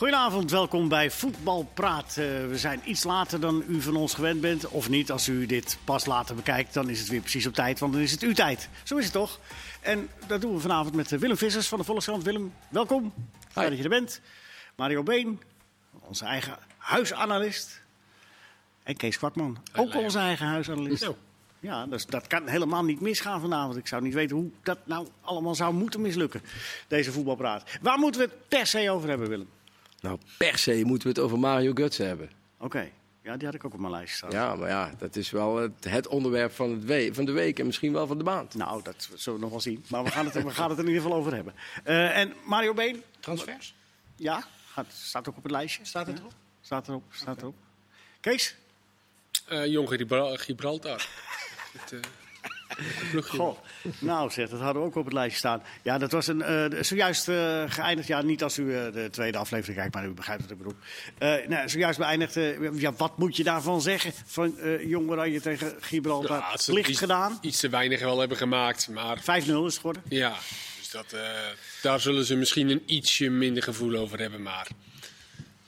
Goedenavond, welkom bij Voetbalpraat. Uh, we zijn iets later dan u van ons gewend bent. Of niet, als u dit pas later bekijkt, dan is het weer precies op tijd. Want dan is het uw tijd. Zo is het toch? En dat doen we vanavond met Willem Vissers van de Volkskrant. Willem, welkom. Fijn dat je er bent. Mario Been, onze eigen huisanalist. En Kees Kwakman, ook onze eigen huisanalist. Ja, dus dat kan helemaal niet misgaan vanavond. Ik zou niet weten hoe dat nou allemaal zou moeten mislukken, deze voetbalpraat. Waar moeten we het per se over hebben, Willem? Nou, per se moeten we het over Mario Götze hebben. Oké, ja, die had ik ook op mijn lijst staan. Ja, maar ja, dat is wel het, het onderwerp van, het we van de week en misschien wel van de maand. Nou, dat zullen we nog wel zien. Maar we gaan het, we gaan het er in ieder geval over hebben. Uh, en Mario Been? Transfers? Ja, gaat, staat ook op het lijstje. Staat het erop? Staat erop, staat erop. Kees? Uh, Jong Gibraltar. het, uh, Goh, nou zeg, dat hadden we ook op het lijstje staan. Ja, dat was een, uh, zojuist uh, geëindigd. Ja, niet als u uh, de tweede aflevering kijkt, maar u begrijpt wat ik bedoel. nou, zojuist beëindigd. ja, wat moet je daarvan zeggen? Van Jong Oranje tegen Gibraltar. Ja, iets, gedaan. Iets te weinig wel hebben gemaakt. Maar... 5-0 is het geworden. Ja, dus dat, daar zullen ze misschien een ietsje minder gevoel over hebben. Maar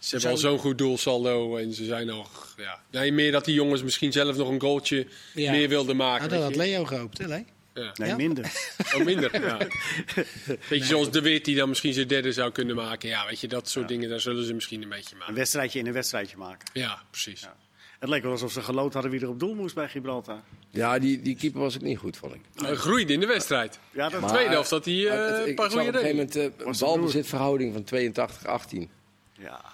ze hebben al zo'n goed doelsaldo en ze zijn nog. Ja. Nee, meer dat die jongens misschien zelf nog een goaltje ja. meer wilden maken. Ja, dat had Leo gehoopt, hè? Nee, ja. nee minder. Oh, minder, ja. Weet je, nee. zoals De Wit die dan misschien zijn derde zou kunnen maken. Ja, weet je, dat soort dingen, daar zullen ze misschien een beetje maken. Een wedstrijdje in een wedstrijdje maken. Ja, precies. Het leek wel alsof ze geloot hadden wie er op doel moest bij Gibraltar. Ja, die, die keeper was ik niet goed, vond ik. Hij groeide in de wedstrijd. Ja, dat... de tweede helft dat hij uh, een paar goede Op een gegeven moment uh, een balbezitverhouding van 82-18. Ja.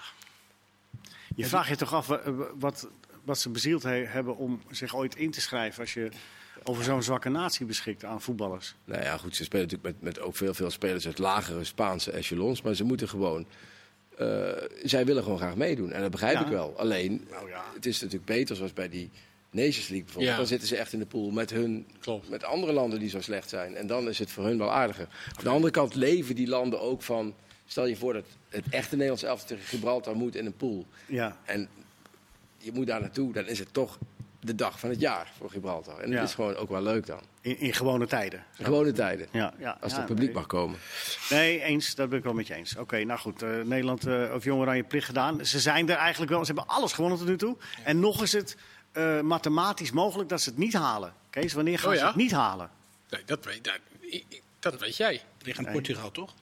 Je vraagt je toch af wat, wat ze bezield he hebben om zich ooit in te schrijven als je over zo'n zwakke natie beschikt aan voetballers. Nou ja, goed, ze spelen natuurlijk met, met ook veel, veel spelers uit lagere Spaanse echelons, maar ze moeten gewoon. Uh, zij willen gewoon graag meedoen en dat begrijp ja. ik wel. Alleen, nou ja. het is natuurlijk beter zoals bij die Nations League bijvoorbeeld. Ja. Dan zitten ze echt in de pool met, hun, Klopt. met andere landen die zo slecht zijn. En dan is het voor hun wel aardiger. Aan de andere kant leven die landen ook van Stel je voor dat het echte Nederlands elftal tegen Gibraltar moet in een pool. Ja. En je moet daar naartoe, dan is het toch de dag van het jaar voor Gibraltar. En dat is gewoon ook wel leuk dan. In, in gewone tijden. In gewone tijden. Ja, ja, Als ja, het publiek nee. mag komen. Nee, eens. Dat ben ik wel met je eens. Oké, okay, nou goed. Uh, Nederland uh, of Jong Oranje plicht gedaan. Ze zijn er eigenlijk wel. Ze hebben alles gewonnen tot nu toe. Ja. En nog is het uh, mathematisch mogelijk dat ze het niet halen. Kees, wanneer gaan oh, ze het niet halen? Nee, dat weet, dat, dat weet jij. Gaan Portugal, toch?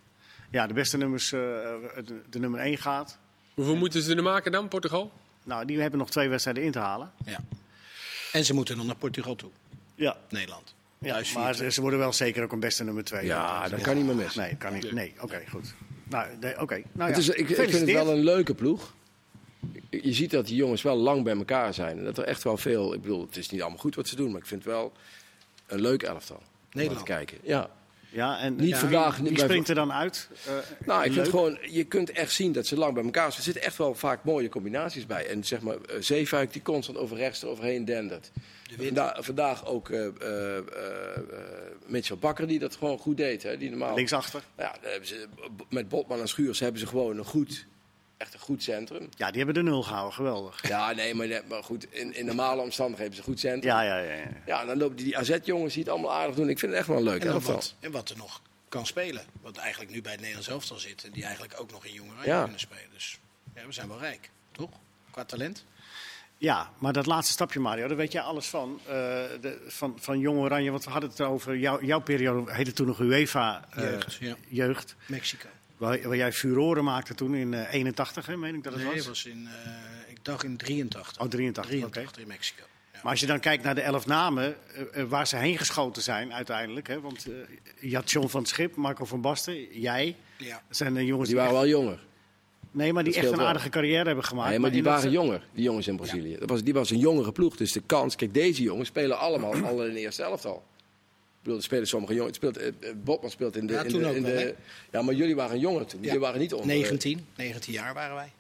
Ja, de beste nummers, uh, de, de, nummer 1 gaat. Hoeveel en, moeten ze er maken dan, Portugal? Nou, die hebben nog twee wedstrijden in te halen. Ja. En ze moeten nog naar Portugal toe. Ja. Nederland. Ja, maar ze, ze, worden wel zeker ook een beste nummer 2. Ja, dat, dat kan niet meer mis. Nee, kan niet. Nee, oké, okay, goed. Nou, oké. Okay. Nou, ja. is, ik, ik vind het wel een leuke ploeg. Je ziet dat die jongens wel lang bij elkaar zijn. En dat er echt wel veel... Ik bedoel, het is niet allemaal goed wat ze doen, maar ik vind het wel een leuk elftal. Nederland. Om te kijken. Ja. Ja, en niet ja, vandaag. Wie springt er dan uit? Uh, nou, ik vind gewoon, je kunt echt zien dat ze lang bij elkaar zijn. Er zitten echt wel vaak mooie combinaties bij. En zeg maar, uh, Zeefuik die constant over rechts eroverheen dendert. Vanda vandaag ook uh, Mitchell Bakker die dat gewoon goed deed. Hè, die normaal, Linksachter. Ja, hebben ze, met Botman en Schuurs hebben ze gewoon een goed echt een goed centrum. Ja, die hebben de nul gehouden, geweldig. Ja, nee, maar, maar goed, in, in normale omstandigheden hebben ze een goed centrum. Ja, ja, ja. Ja, ja dan lopen die, die AZ-jongens die het allemaal aardig doen. Ik vind het echt wel leuk. En, wat, en wat er nog kan spelen. Wat eigenlijk nu bij het Nederlands elftal zit. En die eigenlijk ook nog in jongeren ja. kunnen spelen. Dus ja, we zijn wel rijk, toch? Qua talent. Ja, maar dat laatste stapje, Mario, daar weet jij alles van. Uh, de, van, van Jong Oranje, want we hadden het over jou, jouw periode, heette toen nog UEFA uh, jeugd, ja. jeugd. Mexico. Waar, waar, jij furoren maakte toen in uh, 81, hè, meen ik dat het nee, was? Nee, was in, ik dacht in 83. Oh, 83, 83 okay. in Mexico. Ja. Maar als je dan kijkt naar de elf namen waar ze heen geschoten zijn uiteindelijk. Hè, want je had John van het Schip, Marco van Basten, jij. Ja. Zijn de jongens die waren echt... wel jonger. Nee, maar die echt een wel. aardige carrière hebben gemaakt. Nee, maar die waren dat... jonger, die jongens in Brazilië. Ja. Dat was, die was een jongere ploeg, dus de kans... Kijk, deze jongens spelen allemaal al in de eerste elftal. Bedoel, er spelen sommige jongens... Speelt, uh, Botman speelt in de... Ja, in toen de, ook in wel, de ja, maar jullie waren jonger toen. Ja. Jullie waren niet onder... 19, 19 jaar waren wij.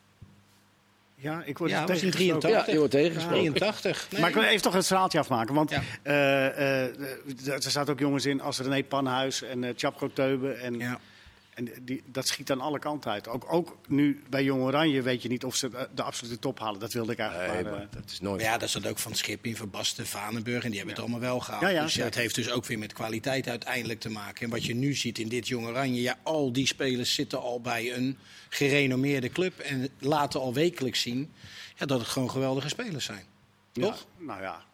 Ja, ik word ja, in 83. Ja, je wordt tegengesproken. 83. Nee. Maar ik wil even toch het verhaaltje afmaken. Want ja. uh, uh, er zaten ook jongens in als René Panhuis en uh, Chapko Teuben. En, ja. En die, dat schiet aan alle kanten uit. Ook, ook nu bij Jong Oranje weet je niet of ze de, de absolute top halen. Dat wilde ik eigenlijk Nee, maar, maar eh, dat is nooit. Ja, dat zat ook van Schipping, Van Basten, Vanenburg. En die hebben het allemaal wel gehaald. Ja, ja, dus ja, het heeft dus ook weer met kwaliteit uiteindelijk te maken. En wat je nu ziet in dit Jong Oranje. Ja, al die spelers zitten al bij een gerenommeerde club. En laten al wekelijks zien ja, dat het gewoon geweldige spelers zijn. Toch? ja, nou ja.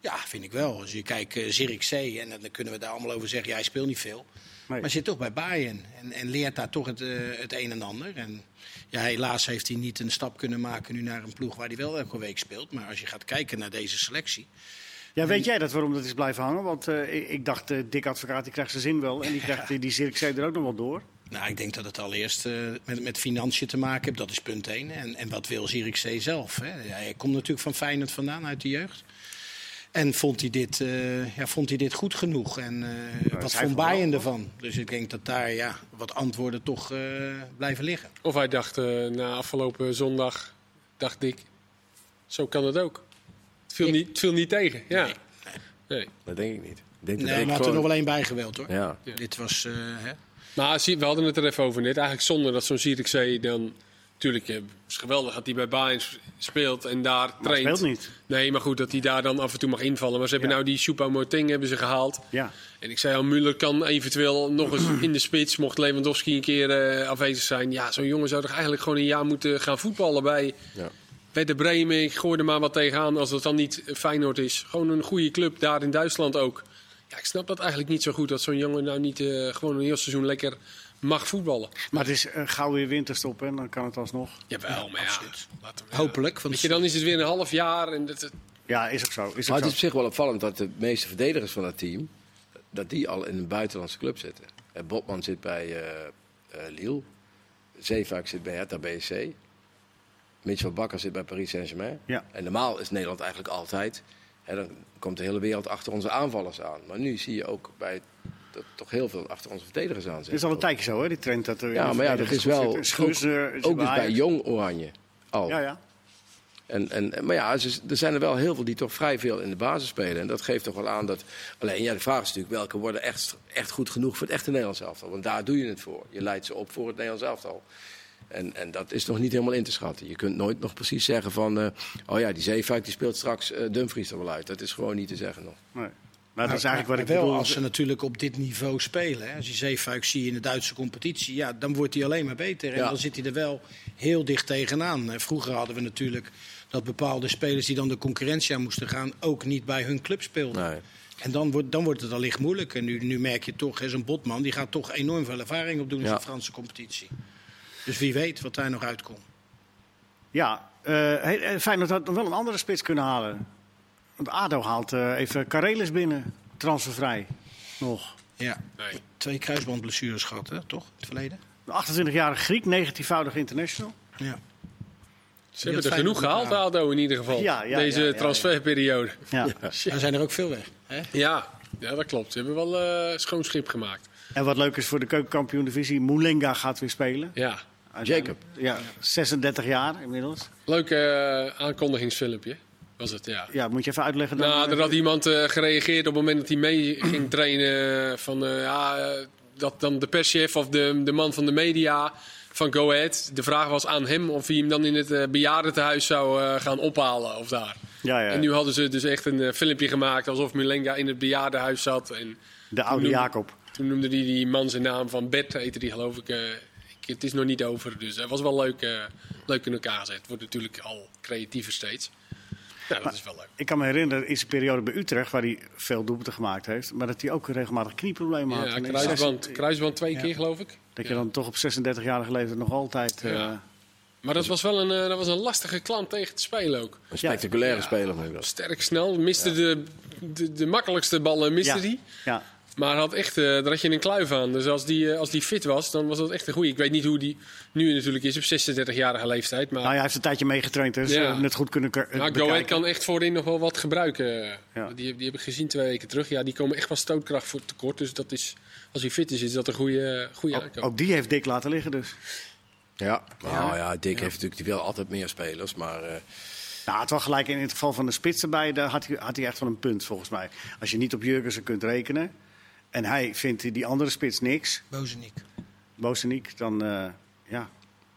Ja, vind ik wel. Als je kijkt, uh, Zirkzee, en dan kunnen we daar allemaal over zeggen, ja, hij speelt niet veel. Nee. Maar zit toch bij Bayern en, en leert daar toch het, eh, het een en ander. En ja, helaas heeft hij niet een stap kunnen maken nu naar een ploeg waar hij wel elke week speelt. Maar als je gaat kijken naar deze selectie. Ja, weet jij dat waarom dat is blijven hangen? Want eh, ik, ik dacht, eh Dick Advocaat die krijgt zijn zin wel. En die krijgt die, die Zirkzee er ook nog wel door. Nou, ik denk dat het allereerst met, met financiën te maken heeft. Dat is punt één. En, en wat wil Zirkzee zelf? Hè? Ja, hij komt natuurlijk van Feyenoord vandaan uit de jeugd. En vond hij dit, eh, ja, vond hij dit goed genoeg? En eh, wat vond Bayern ervan? Dus ik denk dat daar ja, wat antwoorden toch eh, blijven liggen. Of hij dacht na afgelopen zondag, dacht ik, zo kan het ook. Het viel, Ik- niet, het viel niet tegen. Ja. Nee. Nee. Dat denk ik niet. Denk Nee, ik maar had er gewoon- nog wel één bij gewild hoor. Ja. Dit was. eh, hè? Maar zie- we hadden het er even over net. Eigenlijk zonder dat zo'n Zierikzee dan... Natuurlijk, eh, het is geweldig dat hij bij Bayern speelt en daar Maar traint. speelt niet. Nee, maar goed, dat hij daar dan af en toe mag invallen. Maar ze hebben Ja. nou die Choupo-Moting hebben ze gehaald. Ja. En ik zei al, Müller kan eventueel nog eens in de spits, mocht Lewandowski een keer eh, afwezig zijn. Ja, zo'n jongen zou toch eigenlijk gewoon een jaar moeten gaan voetballen bij Ja. Werder Bremen. Ik gooi er maar wat tegenaan als het dan niet Feyenoord is. Gewoon een goede club, daar in Duitsland ook. Ja, ik snap dat eigenlijk niet zo goed, dat zo'n jongen nou niet eh, gewoon een heel seizoen lekker mag voetballen. Maar het is eh, gauw weer winterstop en dan kan het alsnog. Jawel, maar ja. absoluut. laten we- Hopelijk. Want Weet je, dan is het weer een half jaar en dat, dat- Ja, is ook zo. Is Maar ook het is op zich wel opvallend dat de meeste verdedigers van het team... dat die al in een buitenlandse club zitten. Eh, Botman zit bij eh eh, Lille. Zeefuik zit bij Hertha BSC. Mitchell Bakker zit bij Paris Saint-Germain. Ja. En normaal is Nederland eigenlijk altijd... Hè, dan komt de hele wereld achter onze aanvallers aan. Maar nu zie je ook bij dat toch heel veel achter onze verdedigers aan Het is al een tijdje zo, hè, die trend dat er. Ja, maar ja, dat is wel Schuurs, ook, ook dus bij. Jong Oranje al. Ja, ja. En, en, maar ja, er zijn er wel heel veel die toch vrij veel in de basis spelen. En dat geeft toch wel aan dat... Alleen, ja, de vraag is natuurlijk welke worden echt, echt goed genoeg voor het echte Nederlands elftal. Want daar doe je het voor. Je leidt ze op voor het Nederlands elftal. En, en dat is nog niet helemaal in te schatten. Je kunt nooit nog precies zeggen van... eh, oh ja, die Zeefuik die speelt straks eh, Dumfries er wel uit. Dat is gewoon niet te zeggen nog. Nee. Maar dat is eigenlijk wat ik wel bedoel. als ze natuurlijk op dit niveau spelen. Hè. Als je Zeefuik zie in de Duitse competitie, ja, dan wordt hij alleen maar beter. En Ja. dan zit hij er wel heel dicht tegenaan. Eh, Vroeger hadden we natuurlijk dat bepaalde spelers die dan de concurrentie aan moesten gaan, ook niet bij hun club speelden. Nee. En dan wordt, dan wordt het allicht moeilijk. En nu, nu merk je toch, zo'n Botman die gaat toch enorm veel ervaring opdoen in Ja. de Franse competitie. Dus wie weet wat daar nog uitkomt. Ja, eh eh, Feyenoord had nog wel een andere spits kunnen halen. Want ADO haalt eh, even Karelis binnen, transfervrij. Nog. Ja, nee. twee kruisbandblessures gehad, hè, toch? In het verleden? De 28-jarige Griek, 19-voudig international. Ja. Ze hebben er genoeg gehaald, ADO in ieder geval. Ja, ja, Deze ja, ja, ja. transferperiode. Ja. Daar zijn er ook veel weg. Hè? Ja. ja, dat klopt. Ze hebben wel eh schoon schip gemaakt. En wat leuk is voor de keukenkampioen-divisie, Moulenga gaat weer spelen. Ja, Jacob. Ja, 36 jaar inmiddels. leuk eh, aankondigingsfilmpje was het, ja. Ja, moet je even uitleggen. dan? Nou, er had iemand eh, gereageerd op het moment dat hij mee ging trainen. Van eh, ja, eh, dat dan de perschef of de, de man van de media van Go Ahead. De vraag was aan hem of hij hem dan in het eh, bejaardentehuis zou eh, gaan ophalen of daar. Ja, ja. En nu hadden ze dus echt een eh, filmpje gemaakt alsof Mulenga in het bejaardenhuis zat. En de oude noemde- Jacob. toen noemde hij die man zijn naam van Bert, heette die geloof ik. eh, het is nog niet over, dus het was wel leuk, eh, leuk in elkaar gezet. Het wordt natuurlijk al creatiever steeds. Ja, dat is wel leuk. Ik kan me herinneren, in zijn periode bij Utrecht, waar hij veel doelpunten gemaakt heeft, maar dat hij ook regelmatig knieproblemen had. Ja, kruisband, kruisband twee Ja. keer geloof ik. Dat je dan toch op 36-jarige leeftijd nog altijd... eh. Maar dat was wel een, eh, dat was een lastige klant tegen te spelen ook. Een spectaculaire Ja. speler. Sterk, snel, miste de, de, de makkelijkste ballen, miste ja, die. ja. Maar had echt, eh, daar had je een kluif aan. Dus als die, eh, als die fit was, dan was dat echt een goeie. Ik weet niet hoe die nu natuurlijk is op 36-jarige leeftijd. Maar Nou, hij heeft een tijdje meegetraind, dus Ja. net goed kunnen ke- Maar Go Ahead kan echt voorin nog wel wat gebruiken. Ja. Die, die heb ik gezien twee weken terug. Ja, die komen echt wel stootkracht voor tekort. Dus dat is, als hij fit is, is dat een goede, goede Ook, aankoop. ook die heeft Dick laten liggen dus. Ja, nou ja, Dick heeft natuurlijk wel altijd meer spelers. Maar eh, Nou, het was gelijk in het geval van de spits erbij, daar had hij, had hij echt wel een punt volgens mij. Als je niet op Jurgensen kunt rekenen en hij vindt die andere spits niks, Bozenik. Bozeniek, dan eh, ja.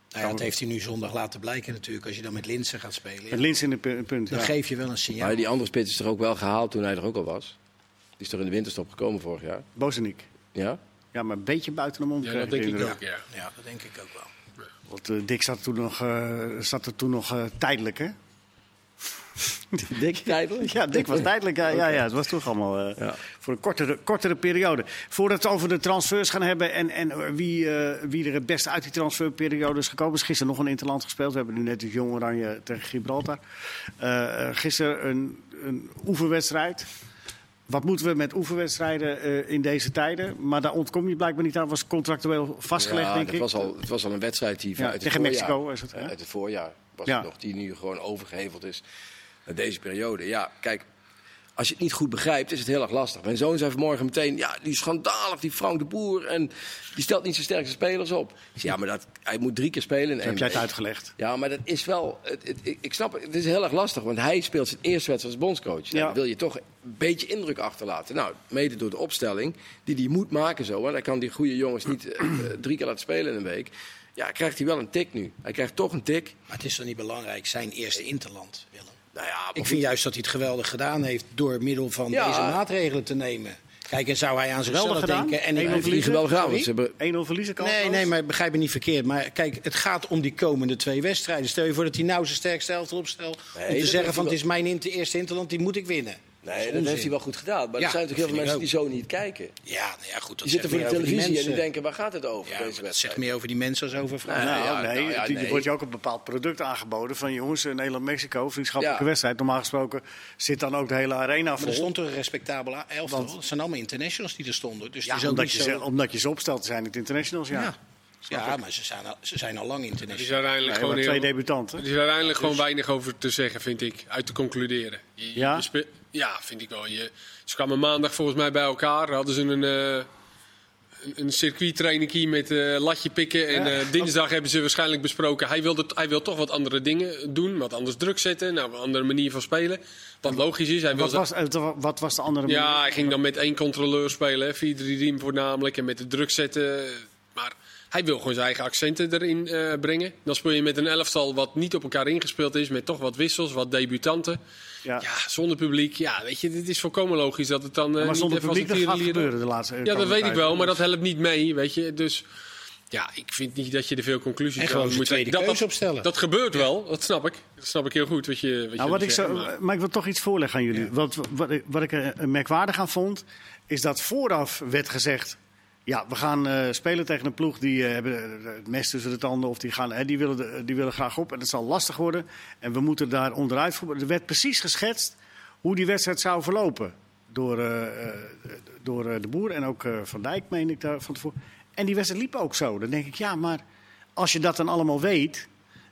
Nou ja, dat heeft hij nu zondag laten blijken natuurlijk. Als je dan met Linsen gaat spelen. Met Lins in de pu- punt. Dan ja. geef je wel een signaal. Maar die andere spits is toch ook wel gehaald toen hij er ook al was? Die is toch in de winterstop gekomen vorig jaar? Bozeniek. Ja? Ja, maar een beetje buiten de mond. Ja, dat denk de ik ook, ja. Ja, dat denk ik ook wel. Want eh, Dick zat, toen nog, eh, zat er toen nog eh, tijdelijk, hè? Dik tijdelijk? Ja, Dick was tijdelijk. Ja, ja, ja, het was toch allemaal eh, Ja. voor een kortere, kortere periode. Voordat we het over de transfers gaan hebben en, en wie, eh, wie er het beste uit die transferperiode is gekomen. is gisteren nog een interland gespeeld. We hebben nu net het Jong Oranje tegen Gibraltar. Eh, eh, gisteren een, een oefenwedstrijd. Wat moeten we met oefenwedstrijden eh, in deze tijden? Maar daar ontkom je blijkbaar niet aan. Was contractueel vastgelegd, ja, denk ik. Was al, het was al een wedstrijd die Ja, uit het tegen voorjaar, Mexico is het, hè? Uit het voorjaar was Ja. het nog, die nu gewoon overgeheveld is deze periode. Ja, kijk, als je het niet goed begrijpt, is het heel erg lastig. Mijn zoon zei vanmorgen meteen, ja, die is schandalig, die Frank de Boer. En die stelt niet zijn sterkste spelers op. Ik zei, ja, maar dat, hij moet drie keer spelen in Heb jij het uitgelegd? Ja, maar dat is wel. Het, het- ik, ik snap het, het is heel erg lastig, want hij speelt zijn eerste wedstrijd als bondscoach. Nou, Ja. Dan wil je toch een beetje indruk achterlaten. Nou, mede door de opstelling die hij moet maken zo. Want hij kan die goede jongens niet eh, eh, drie keer laten spelen in een week. Ja, krijgt hij wel een tik nu. Hij krijgt toch een tik. Maar het is toch niet belangrijk, zijn eerste interland, Willem? Nou ja, Ik vind juist dat hij het geweldig gedaan heeft door middel van Ja. deze maatregelen te nemen. Kijk, en zou hij aan zichzelf denken... En Eén ik- of Hij heeft niet geweldig gedaan. want Sorry? Ze hebben, 1-0 verliezen kan Nee, nee, maar begrijp me niet verkeerd. Maar kijk, het gaat om die komende twee wedstrijden. Stel je voor dat hij nou zijn sterkste elftal opstelt. Nee, om te zeggen van het is mijn inter- eerste interland, die moet ik winnen. Nee, is dat heeft hij wel goed gedaan. Maar Ja, er zijn natuurlijk heel veel mensen die zo niet kijken. Ja, nou ja, goed. Dat Die zitten voor de televisie en die denken, waar gaat het over, Ja, deze dat zegt meer over die mensen als over vrouwen. Nee, Nou, ja, nee, nou ja, die- nee. Er wordt je ook een bepaald product aangeboden van jongens, eh, Nederland-Mexico, vriendschappelijke Ja. wedstrijd. Normaal gesproken zit dan ook de hele arena vol. er stond toch een respectabele elftal. Het zijn allemaal internationals die er stonden. Dus ja, is omdat, niet je zo... ze, omdat je ze opstelt, zijn het internationals, ja. ja, ja maar ze zijn, al, ze zijn al lang Het is international. uiteindelijk Nee, gewoon twee debutanten. Er is uiteindelijk gewoon weinig over te zeggen, vind ik. Uit te concluderen. Je- Ja? je ja, vind ik wel. Je, ze kwamen maandag volgens mij bij elkaar. Hadden ze een, eh een- een circuittraining met eh, latje pikken. En eh, dinsdag hebben ze waarschijnlijk besproken. Hij wil, hij wil toch wat andere dingen doen. Wat anders druk zetten. Nou, een andere manier van spelen. Wat logisch is. Hij wil Wat was, wat was de andere manier? ja, hij ging dan met één controleur spelen. hè, 4-3-3 voornamelijk. En met de druk zetten. Maar hij wil gewoon zijn eigen accenten erin brengen. Dan speel je met een elftal wat niet op elkaar ingespeeld is. Met toch wat wissels, wat debutanten. Ja. Ja, zonder publiek. Ja, weet je, dit is volkomen logisch dat het dan eh, maar niet zonder publiek, dat gaat gebeuren de laatste Ja, dat weet ik wel, maar dat helpt niet mee, weet je. Dus ja, ik vind niet dat je er veel conclusies En gewoon aan zijn moet tweede trekken. Dat, dat, opstellen. dat gebeurt wel, dat snap ik. Dat snap ik heel goed wat je, wat Nou, je wat ik zegt, zo, maar- maar... ik wil toch iets voorleggen aan jullie. Wat, wat, ik- wat ik er merkwaardig aan vond, is dat vooraf werd gezegd... Ja, we gaan eh, spelen tegen een ploeg die eh, hebben eh, het mes tussen de tanden... of die, gaan, die, willen, die willen graag op en het zal lastig worden. En we moeten daar onderuit. Er werd precies geschetst hoe die wedstrijd zou verlopen. Door, door de Boer en ook Van Dijk, meen ik daar van tevoren. En die wedstrijd liep ook zo. Dan denk ik, ja, maar als je dat dan allemaal weet...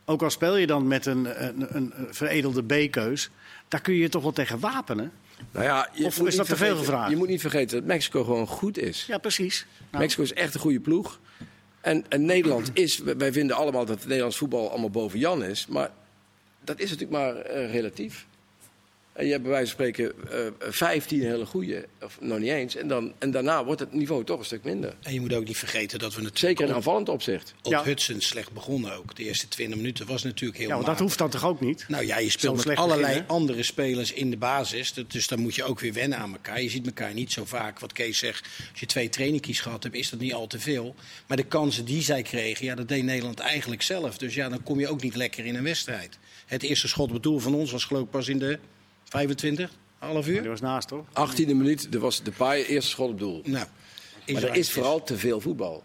Ook al speel je dan met een, een, een veredelde B-keus, daar kun je je toch wel tegen wapenen. Nou ja, je Of is dat te veel gevraagd? Je moet niet vergeten dat Mexico gewoon goed is. Ja, precies. Nou, Mexico is echt een goede ploeg. En, en Nederland is, wij vinden allemaal dat het Nederlands voetbal allemaal boven Jan is. Maar dat is natuurlijk maar eh, relatief. En je hebt bij wijze van spreken eh 15 hele goede, of nog niet eens. En, dan, en daarna wordt het niveau toch een stuk minder. En je moet ook niet vergeten dat we natuurlijk Zeker in aanvallend opzicht. op Ja. Hudson slecht begonnen ook. De eerste 20 minuten was natuurlijk heel ja, want dat hoeft dan toch ook niet? Nou ja, je speelt met allerlei beginnen. andere spelers in de basis. Dus dan moet je ook weer wennen aan elkaar. Je ziet elkaar niet zo vaak. Wat Kees zegt, als je twee trainingkies gehad hebt, is dat niet al te veel. Maar de kansen die zij kregen, ja, dat deed Nederland eigenlijk zelf. Dus ja, dan kom je ook niet lekker in een wedstrijd. Het eerste schot op het doel van ons was geloof ik pas in de 25, half Die uur. was naast, toch? 18e minuut, er was de paai, eerste schot op doel. Nou, Maar er is vooral te veel voetbal.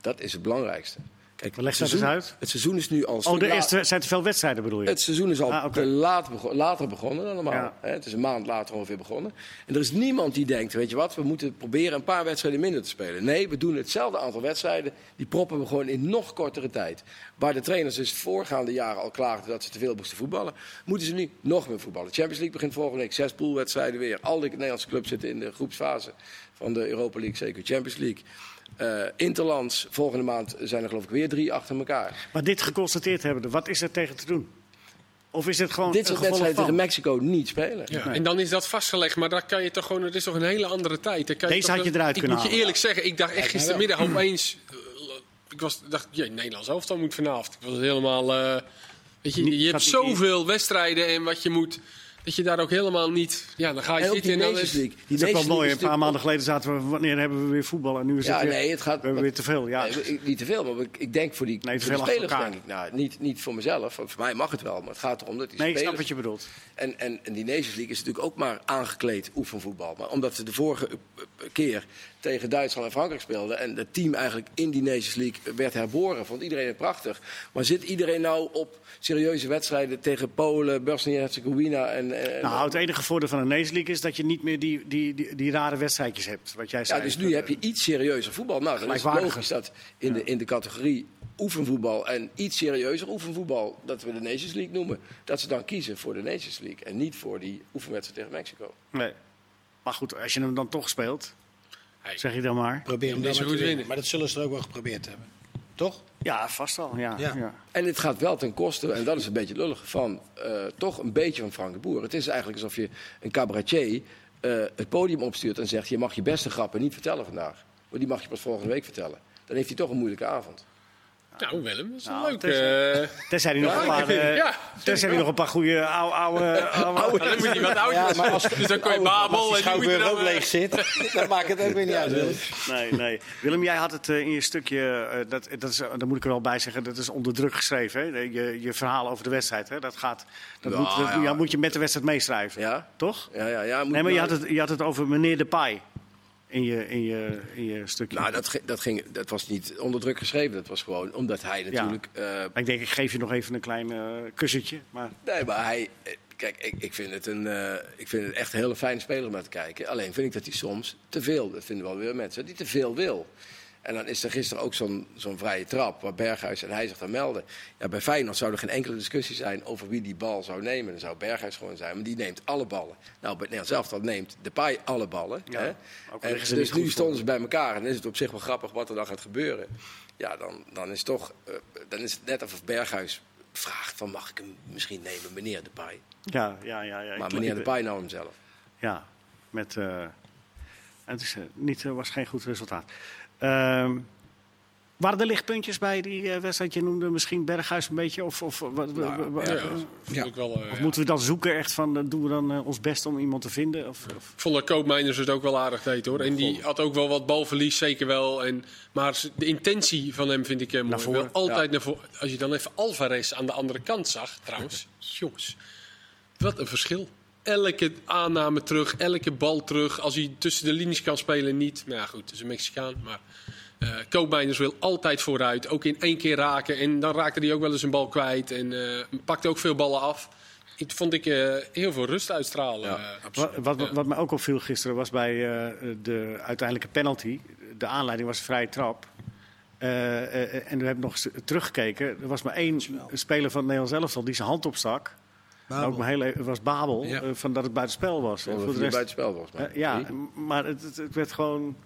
Dat is het belangrijkste. Kijk, Leg dat eens seizoen, uit. het seizoen is nu al... Oh, er is, zijn te veel wedstrijden bedoel je? Het seizoen is al Ah, laat bego- later begonnen dan normaal. Ja. Het is een maand later ongeveer begonnen. En er is niemand die denkt, weet je wat, we moeten proberen een paar wedstrijden minder te spelen. Nee, we doen hetzelfde aantal wedstrijden, die proppen we gewoon in nog kortere tijd. Waar de trainers dus voorgaande jaren al klaagden dat ze te veel moesten voetballen, moeten ze nu nog meer voetballen. Champions League begint volgende week, zes poolwedstrijden weer. Al die Nederlandse clubs zitten in de groepsfase van de Europa League, zeker Champions League. Eh, Interlands, volgende maand zijn er geloof ik weer drie achter elkaar. Maar dit geconstateerd hebben, wat is er tegen te doen? Of is het gewoon Dit een soort gevolg wedstrijden van? tegen Mexico niet spelen. Ja, En dan is dat vastgelegd, maar daar kan je toch gewoon. Het is toch een hele andere tijd. Kan Deze had je eruit ik kunnen moet je eerlijk zeggen, ik dacht echt gistermiddag opeens. eh, ik was, dacht, jee, Nederland zelf dan moet vanavond. Ik was helemaal. eh, weet je, Niet- je hebt zoveel wedstrijden en wat je moet. Dat je daar ook helemaal niet. Ja, dan ga je zitten en dan Nations is. League. Die Dat is ook wel mooi. Een paar maanden geleden zaten we, wanneer hebben we weer voetbal? En nu is Ja, het weer, nee, het gaat- we hebben weer te veel. Ja. Nee, niet te veel, maar ik, ik denk voor die, Nee, te voor de spelers, denk ik. Nou, niet, niet voor mezelf, voor mij mag het wel, maar het gaat erom dat die Nee, ik snap spelers... wat je bedoelt. En, en, en die Nations League is natuurlijk ook maar aangekleed oefenvoetbal. Maar omdat ze de vorige keer tegen Duitsland en Frankrijk speelden... en het team eigenlijk in die Nations League werd herboren, vond iedereen het prachtig. Maar zit iedereen nou op serieuze wedstrijden tegen Polen, Bosnië-Herzegovina en... en Nou, het enige voordeel van een Nations League is dat je niet meer die, die, die, die rare wedstrijdjes hebt. Wat jij zei. ja, dus nu heb je iets serieuzer voetbal. Nou, dan is het logisch dat in de, in de categorie oefenvoetbal en iets serieuzer oefenvoetbal, dat we de Nations League noemen, dat ze dan kiezen voor de Nations League en niet voor die oefenwedstrijd tegen Mexico. Nee. Maar goed, als je hem dan toch speelt, zeg je dan maar. Probeer hem dan maar te goed winnen. Maar dat zullen ze er ook wel geprobeerd hebben. Toch? Ja, vast wel. Ja, Ja. ja. En het gaat wel ten koste, en dat is een beetje lullig, van eh, toch een beetje van Frank de Boer. Het is eigenlijk alsof je een cabaretier eh, het podium opstuurt en zegt: Je mag je beste grappen niet vertellen vandaag. Maar die mag je pas volgende week vertellen. Dan heeft hij toch een moeilijke avond. Nou, Willem, dat is Nou, een leuk. tenzij- eh, Tenzij hij nog een paar, eh, Ja, tenzij nog een paar goede oude... oude, oude, dan moet hij wat oudjes. maar als, dus dan kun je Babel en je schouwburg dan, ook eh, leeg zit, dan maakt het ook weer niet uit. Willem. Nee, nee. Willem, jij had het in je stukje, dat, dat is, daar moet ik er wel bij zeggen, dat is onder druk geschreven. Hè? Je, je verhaal over de wedstrijd. Hè? Dat, gaat, dat, Ja, moet, dat ja. ja, moet je met de wedstrijd meeschrijven. Ja? Toch? Ja, ja, ja. moet Nee, maar je nou- had, het, je had het over meneer de Pai in je, in je, in je stukje. Nou, dat, dat, ging, dat was niet onder druk geschreven. Dat was gewoon omdat hij natuurlijk. eh, Maar ik denk, ik geef je nog even een klein eh, kussentje. Maar nee, maar hij. eh, Kijk, ik, ik, vind het een, eh, ik vind het echt een hele fijne speler om naar te kijken. Alleen vind ik dat hij soms te veel, dat vinden wel weer mensen, dat hij te veel wil. En dan is er gisteren ook zo'n zo'n vrije trap waar Berghuis en hij zich dan melden. Ja, bij Feyenoord zou er geen enkele discussie zijn over wie die bal zou nemen. Dan zou Berghuis gewoon zijn, maar die neemt alle ballen. Nou, bij Nederland zelf neemt Depay alle ballen. Ja, hè? En dus nu stonden ze bij elkaar en dan is het op zich wel grappig wat er dan gaat gebeuren. Ja, dan, dan is, toch, eh, dan is het net of Berghuis vraagt van mag ik hem misschien nemen, meneer Depay. ja, ja, ja. ja Maar meneer Depay nou hem zelf. Ja, met. eh, het is, eh, niet, was geen goed resultaat. Ehm, waren er lichtpuntjes bij die eh, wedstrijd? Je noemde misschien Berghuis een beetje. Of, of, wat- Nou, Ja, eh, wel, eh, of ja. moeten we dan zoeken echt van. doen we dan ons best om iemand te vinden? Of, of- Ik vond dat Koopmeiners het ook wel aardig deed hoor. En die had ook wel wat balverlies, zeker wel. En, maar de intentie van hem vind ik eh, mooi. Naar voren. wil altijd naar voren. Als je dan even Alvarez aan de andere kant zag, trouwens. jongens, wat een verschil. Elke aanname terug, elke bal terug. Als hij tussen de linies kan spelen, niet. Nou ja, goed, het is een Mexicaan. Maar eh Koopmeiners wil altijd vooruit. Ook in één keer raken. En dan raakte hij ook wel eens een bal kwijt. En eh, pakte ook veel ballen af. Ik vond ik eh, heel veel rust uitstralen. Ja, Wat, wat, Ja. wat mij ook opviel gisteren was bij eh, de uiteindelijke penalty. De aanleiding was een vrije trap. Eh, eh, en we hebben nog eens teruggekeken. Er was maar één speler van het Nederlands elftal die zijn hand opstak. Ook maar het was Babel, Ja. eh, van dat het buitenspel was. En Voor de rest, bij het spel volgens mij. eh, ja, maar het, het, het werd gewoon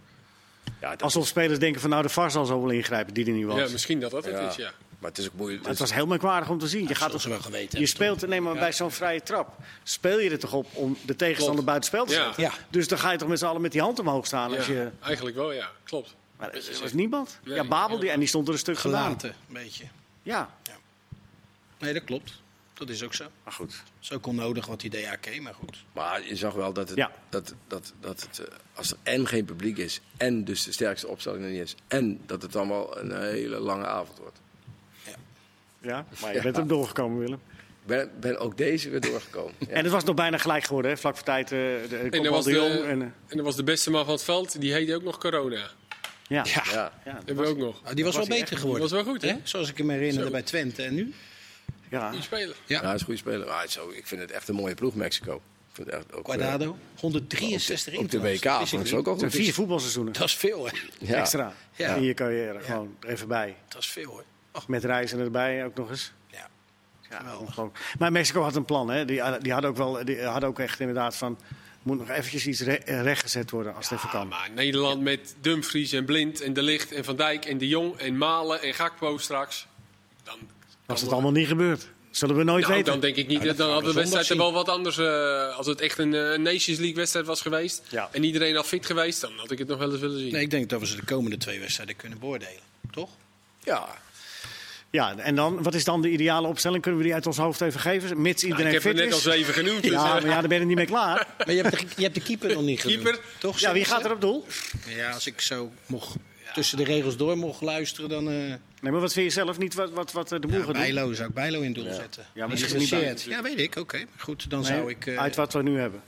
ja alsof spelers denken van nou de VAR zal zo wel ingrijpen die er niet was. Ja, misschien dat dat het Ja. is, ja. Maar het is ook moeilijk. Maar het was heel merkwaardig om te zien. Je, gaat toch, wel geweten je speelt, nee, maar bij zo'n vrije trap speel je er toch op om de tegenstander buitenspel te Ja. zetten. Ja. Dus dan ga je toch met z'n allen met die hand omhoog staan. Als Ja, je, Eigenlijk wel, ja. Klopt. maar er was niemand. Nee, ja, Babel, die, en die stond er een stuk gedaan. Gelaten, een beetje. Ja, Nee, dat klopt. Dat is ook zo. maar goed. Dat is ook onnodig wat die DAK, maar goed. Maar je zag wel dat, het, Ja. dat, dat, dat het, eh, als er en geen publiek is, en dus de sterkste opstelling er niet is, en dat het allemaal een hele lange avond wordt. Ja, maar je Ja. bent hem doorgekomen, Willem. Ik ben, ben ook deze weer doorgekomen. Ja. En het was nog bijna gelijk geworden, hè? vlak voor tijd. eh de, de, En er was de. En, eh, en er was de beste man van het veld, die heette ook nog Corona. ja. Ja, Ja. Ja, dat Hebben we was- ook nog. Nou, die was, was wel beter echt- geworden. Die was wel goed, hè? Zoals ik hem herinnerde Zo. bij Twente. En nu? Ja. Spelen. Ja. Ja, hij is een goede speler. Maar zo, ik vind het echt een mooie ploeg, Mexico. Ik vind het echt ook, Quadrado. 163 Op de. WK Dat ze ook al Het goed. vier voetbalseizoenen Dat is veel, hè? Ja. extra Ja. in je carrière. Gewoon even bij. Dat is veel, hoor. Och, Met reizen erbij ook nog eens. ja. Ja. Maar Mexico had een plan. Hè? Die, die hadden ook wel, die hadden ook echt inderdaad van. Moet nog eventjes iets re- rechtgezet worden als het even kan. Maar Nederland met Dumfries en Blind en De Licht en Van Dijk en De Jong en Malen en Gakpo straks. Dan, Was het allemaal niet gebeurd? Zullen we nooit nou, weten. dan denk ik niet. Nou, dat dan had we de wedstrijd er wel wat anders. eh, als het echt een eh, Nations League wedstrijd was geweest. Ja. En iedereen al fit geweest, dan had ik het nog wel eens willen zien. Nee, ik denk dat we ze de komende twee wedstrijden kunnen beoordelen. Toch? Ja, Ja, en dan, wat is dan de ideale opstelling? Kunnen we die uit ons hoofd even geven? Mits Nou, iedereen ik heb fit het net al even genoemd. Dus, Ja, eh, maar ja, daar ben je niet mee klaar. Maar je hebt, de, je hebt de keeper nog niet genoemd. Keeper? Toch? Ja, wie gaat er op doel? Ja, als ik zo mocht, tussen de regels door mocht luisteren, dan... eh Nee, maar wat vind je zelf niet wat, wat, wat eh, de boer ja, gaat doen? Bijlo zou ik Bijlo in doel zetten. Ja, maar Die is niet geblesseerd. Ja, weet ik. Oké. Goed, dan Nee, zou ik... eh, Uit wat we nu hebben.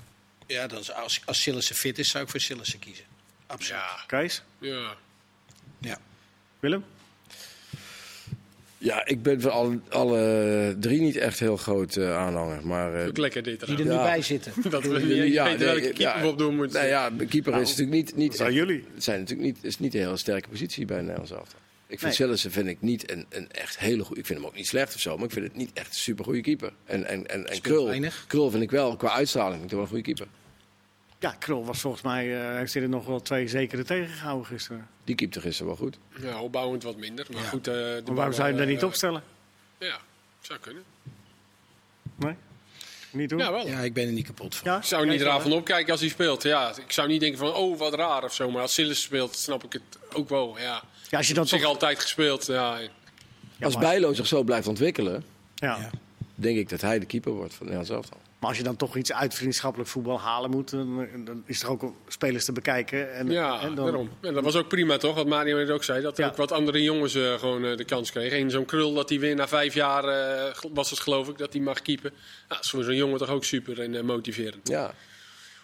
Ja, dan, zou- als, als Sillissen fit is, zou ik voor Sillissen kiezen. Absoluut. ja, Kees? ja. Ja. Willem? ja ik ben van alle, alle drie niet echt heel groot eh, aanhanger. Maar, eh, Ook lekker dit Die er eraan. nu Ja. bij zitten. Dat we niet Ja, weten welke keeper ja. we op doen moeten. Nou ja, de keeper is natuurlijk niet... niet zijn echt- jullie. Het zijn natuurlijk niet, is niet een hele sterke positie bij Nederlands elftal. Ik vind Nee. Sillissen vind ik niet een, een echt hele goede... Ik vind hem ook niet slecht of zo, maar ik vind het niet echt een super goede keeper. En, en, en, en Krul, weinig. Krul vind ik wel, qua uitstraling, vind ik wel een goede keeper. Ja, Krul was volgens mij, eh heeft hij er nog wel twee zekere tegengehouden gisteren. Die keepte gisteren wel goed. Ja, opbouwend wat minder. Maar Ja. goed, eh, de Maar waarom ballen, zou je hem daar niet eh, opstellen? Ja, zou kunnen. Nee? Niet doen? Ja, wel. Ja, ik ben er niet kapot van. Ja? Ik zou niet raar van opkijken als hij speelt. Ja, ik zou niet denken van, oh, wat raar of zo. Maar als Sillis speelt, snap ik het ook wel. Ja, Ja, als je dan op zich toch... altijd gespeeld. Ja, Ja, Als Bijlo zich zo blijft ontwikkelen, Ja. Ja. denk ik dat hij de keeper wordt van Nederlands elftal. Maar als je dan toch iets uit vriendschappelijk voetbal halen moet, dan, dan is er ook spelers te bekijken. En, ja en dan, daarom. Ja, dat was ook prima, toch? Wat Mario net ook zei. Dat Ja. ook wat andere jongens eh, gewoon eh, de kans kregen. En zo'n krul dat hij weer na vijf jaar, eh, was het geloof ik, dat hij mag keepen. Ja, dat is voor zo'n jongen toch ook super en eh, motiverend. Ja.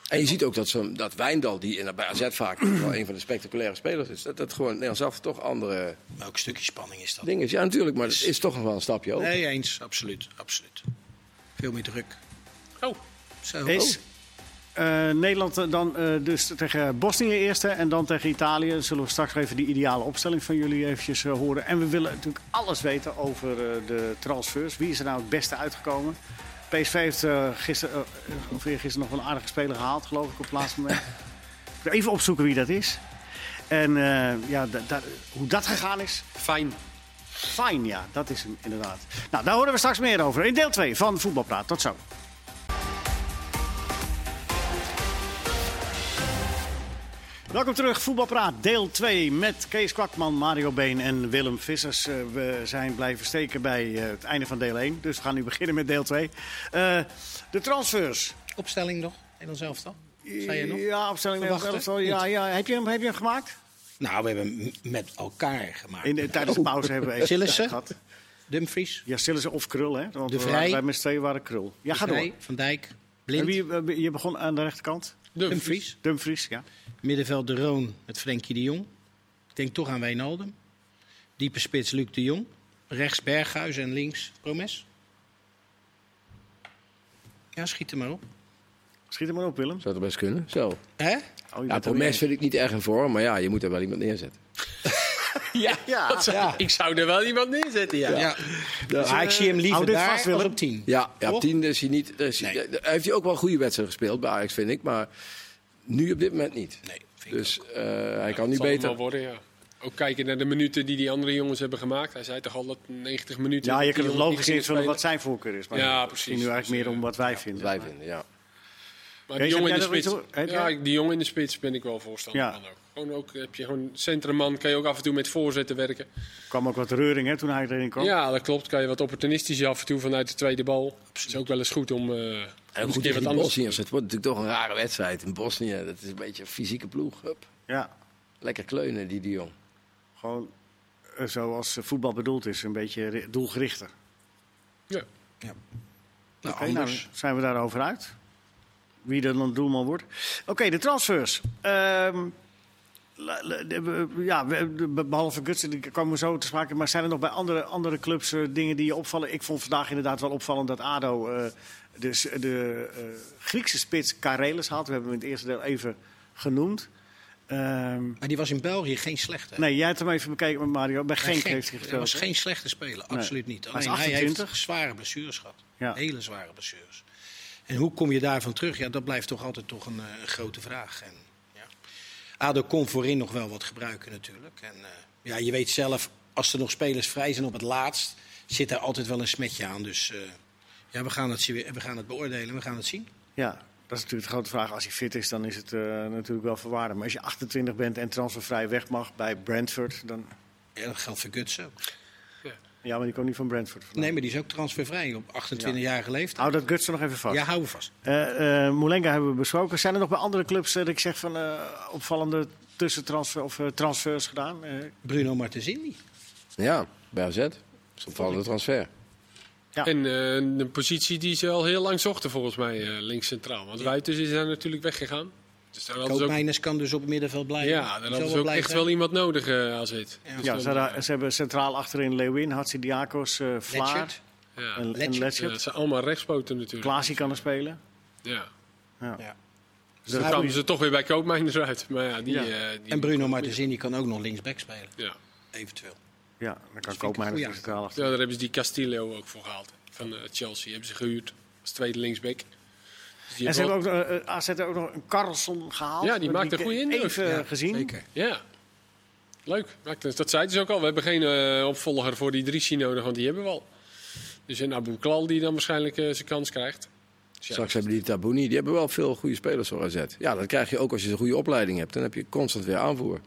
En je ziet ook dat, dat Wijndal, die in, bij AZ vaak wel een van de spectaculaire spelers is, dat dat gewoon Nederlands elftal toch andere Welk stukje spanning is dat? dingen is. Ja, natuurlijk, maar het is toch nog wel een stapje over. Nee, eens. Absoluut. Absoluut. Veel meer druk. Oh, Zo. Is eh, Nederland eh, dan eh, dus tegen Bosnië eerste en dan tegen Italië. Zullen we straks even die ideale opstelling van jullie eventjes eh, horen. En we willen natuurlijk alles weten over eh, de transfers. Wie is er nou het beste uitgekomen? PSV heeft eh, gisteren, of gisteren nog wel een aardige speler gehaald, geloof ik, op het laatste moment. Even opzoeken wie dat is. En eh, ja, da- da- hoe dat gegaan is, fijn. fijn, ja, dat is hem inderdaad. Nou, daar horen we straks meer over in deel 2 van Voetbalpraat. Tot zo. Welkom terug, Voetbalpraat, deel 2 met Kees Kwakman, Mario Been en Willem Vissers. Eh, we zijn blijven steken bij eh, het einde van deel 1, dus we gaan nu beginnen met deel 2. Eh, de transfers. Opstelling nog? Nederlands elftal? Zei je nog? Ja, opstelling Verwachten? elftal. Ja, ja. Heb, je hem, heb je hem gemaakt? Nou, we hebben hem met elkaar gemaakt. In de, tijdens de pauze hebben we even Sillissen? gehad. Dumfries, Ja, Sillissen of Krul, hè? Want De we Vrij. waren- wij met z'n tweeën waren Krul. Ja, ga door. Vrij, Van Dijk, En Blind, wie, je begon aan de rechterkant? Dumfries. Dumfries, ja. Middenveld De Roon met Frenkie de Jong. Ik denk toch aan Wijnaldum. Diepe spits Luc de Jong. Rechts Berghuis en links Promes. Ja, schiet er maar op. Schiet er maar op, Willem. Zou het best kunnen? Zo. Hè? Oh, Ja, Promes vind ik niet erg in vorm, maar ja, je moet er wel iemand neerzetten. Ja. Ja. ja. Ik zou er wel iemand neerzetten, ja. ja. Maar ik zie hem liever dit daar vast, als op 10. Ja, ja op Toch? 10 is hij niet. Is hij, Nee. heeft hij ook wel een goede wedstrijd gespeeld bij Ajax, vind ik. Maar nu op dit moment niet. Nee, vind ik Dus eh, hij kan nu beter. wel worden, ja. Ook kijken naar de minuten die die andere jongens hebben gemaakt. Hij zei toch al dat 90 minuten... Ja, je kunt het logisch invullen gingen wat zijn voorkeur is. Maar Ja, precies. nu eigenlijk Dus, meer om eh, wat wij vinden. Wij vinden, ja. Maar die jongen in de spits. Ja, die jongen in de spits ben ik wel voorstander Ja. van ook. Gewoon ook heb je gewoon centrumman, kan je ook af en toe met voorzetten werken. Er kwam ook wat reuring hè, toen hij erin kwam. Ja, dat klopt. Kan je wat opportunistisch af en toe vanuit de tweede bal. Het is ook wel eens goed om, eh En eens goed tegen die Bosniërs. Het wordt natuurlijk toch een rare wedstrijd in Bosnië. Dat is een beetje een fysieke ploeg. Hup. Ja, Lekker kleunen, die de Jong. gewoon eh, zoals eh, voetbal bedoeld is. Een beetje ri- doelgerichter. Ja. Nou, Oké, nou, anders. zijn we daarover uit. Wie er dan doelman wordt. Oké, de transfers. Ehm, we- ja, behalve Gutsen, die komen we zo te sprake. Maar zijn er nog bij andere, andere clubs eh, dingen die je opvallen? Ik vond vandaag inderdaad wel opvallend dat ADO eh, dus de eh, Griekse spits Karelis had. We hebben hem in het eerste deel even genoemd. Ehm, Maar die was in België geen slechte. nee, jij hebt hem even bekeken met Mario. Bij Genk ging- heeft hij was geen slechte speler, absoluut niet. Alleen hij 28. heeft zware blessures gehad. Ja. Hele zware blessures. En hoe kom je daarvan terug? Ja, dat blijft toch altijd toch een, grote vraag. En. ADO kon voorin nog wel wat gebruiken natuurlijk. En, eh, ja, je weet zelf, als er nog spelers vrij zijn op het laatst, zit er altijd wel een smetje aan. Dus eh, ja, we gaan, het, we gaan het beoordelen, we gaan het zien. Ja, dat is natuurlijk de grote vraag. Als hij fit is, dan is het eh, natuurlijk wel verwaarden. Maar als je 28 bent en transfervrij weg mag bij Brentford, dan... Ja, dat geldt voor Guts ook. Ja, maar die komt niet van Brentford. Nee, maar die is ook transfervrij op 28-jarige leeftijd. Hou dat Guts er nog even vast. Ja, hou we vast. Eh, eh, Moulenga hebben we besproken. Zijn er nog bij andere clubs eh, dat ik zeg van eh, opvallende tussentransfer of transfers gedaan? Eh, Bruno Martensini. Ja, bij AZ. Dat is een opvallende transfer. Ja. En een positie die ze al heel lang zochten volgens mij, eh, links centraal. Want Wuiters is daar natuurlijk weggegaan. Dus daar hadden ze ook, Koopmeiners kan dus op het middenveld blijven. ja, zal hadden ze ook blijven. echt wel iemand nodig eh AZ. Ja. Dus ja, dan, ze, hadden- ze hebben centraal achterin Leeuwin, Hatsidiakos, eh Vlaar Letchert. ja. en, Letchert. Ja, dat zijn allemaal rechtspoten natuurlijk. Klaasie kan er spelen. Ja. Ja. Ja. Dus dan kwamen ze toch weer bij Koopmeiners uit. Maar ja, die, Ja. eh, die En Bruno Martensini kan ook nog linksback spelen, Ja. eventueel. Ja, dan kan er goeie centraal achter. ja, daar hebben ze die Castillo ook voor gehaald. Van eh, Chelsea hebben ze gehuurd als tweede linksback. Dus En ze hebben hebben ook, nog, eh, AZ heeft ook nog een Carlson gehaald. Ja, die maakt een goede indruk. Even Ja, gezien. Zeker. Ja. Leuk. Maakt- dus Dat zeiden ze ook al. We hebben geen eh, opvolger voor die Drissi nodig, want die hebben we al. Dus een Abu Klal die dan waarschijnlijk eh, zijn kans krijgt. Dus ja, Straks hebben die Tabouni, die hebben wel veel goede spelers voor AZ. Ja, dat krijg je ook als je een goede opleiding hebt. Dan heb je constant weer aanvoer.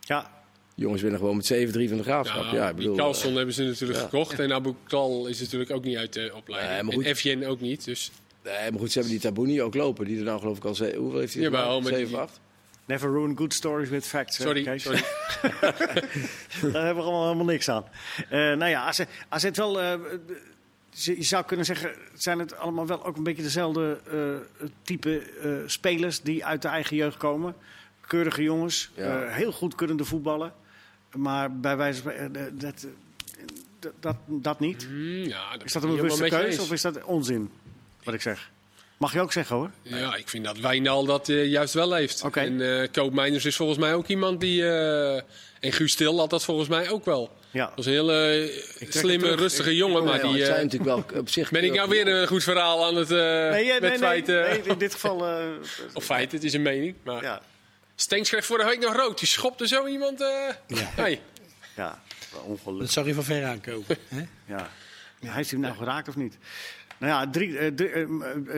Ja, Jongens winnen gewoon met 7-3 van de graafschap. Ja, Ja, ik die bedoel, Carlson hebben ze natuurlijk ja. gekocht. En Abu Klal is natuurlijk ook niet uit de opleiding. Nee, en. Evjen ook niet. Dus eh, nee, maar goed, ze hebben die Tabouni ook lopen. Die er nou geloof ik al... ze- Hoeveel heeft hij? Jawel, gemaakt? maar die- 7, 8? never ruin good stories with facts. hè, sorry. Kees. sorry. Daar hebben we allemaal helemaal niks aan. Eh, nou ja, AZ, AZ wel... eh, ze- je zou kunnen zeggen, zijn het allemaal wel ook een beetje dezelfde eh, type eh, spelers die uit de eigen jeugd komen. Keurige jongens, Ja. eh, heel goed kunnende voetballen. Maar bij wijze van spreken, dat, eh, dat, dat, dat niet. Hmm, ja, daar Is dat een bewuste keuze of is dat onzin, wat ik zeg? Mag je ook zeggen hoor. Ja, ik vind dat Wijnal dat eh, juist wel heeft. Oké. En eh Koopmeiners is volgens mij ook iemand die... eh, en Guus Stil had dat volgens mij ook wel. Ja. Dat was een hele slimme, rustige Ik- jongen. Maar Ja, die, zijn natuurlijk wel op zich... ben ik nou weer een goed verhaal aan het... eh Nee, nee, met nee, nee, feiten... nee, in dit geval... eh, Of feiten, het is een mening. Maar ja, Stenks kreeg vorige week nog rood. Die schopte zo iemand... eh Ja. hey. ja, ongelukkig. Dat zag je van ver aankomen. hè? Ja. Hij heeft hem nou geraakt of niet? Nou ja, drie, eh, drie, eh, eh,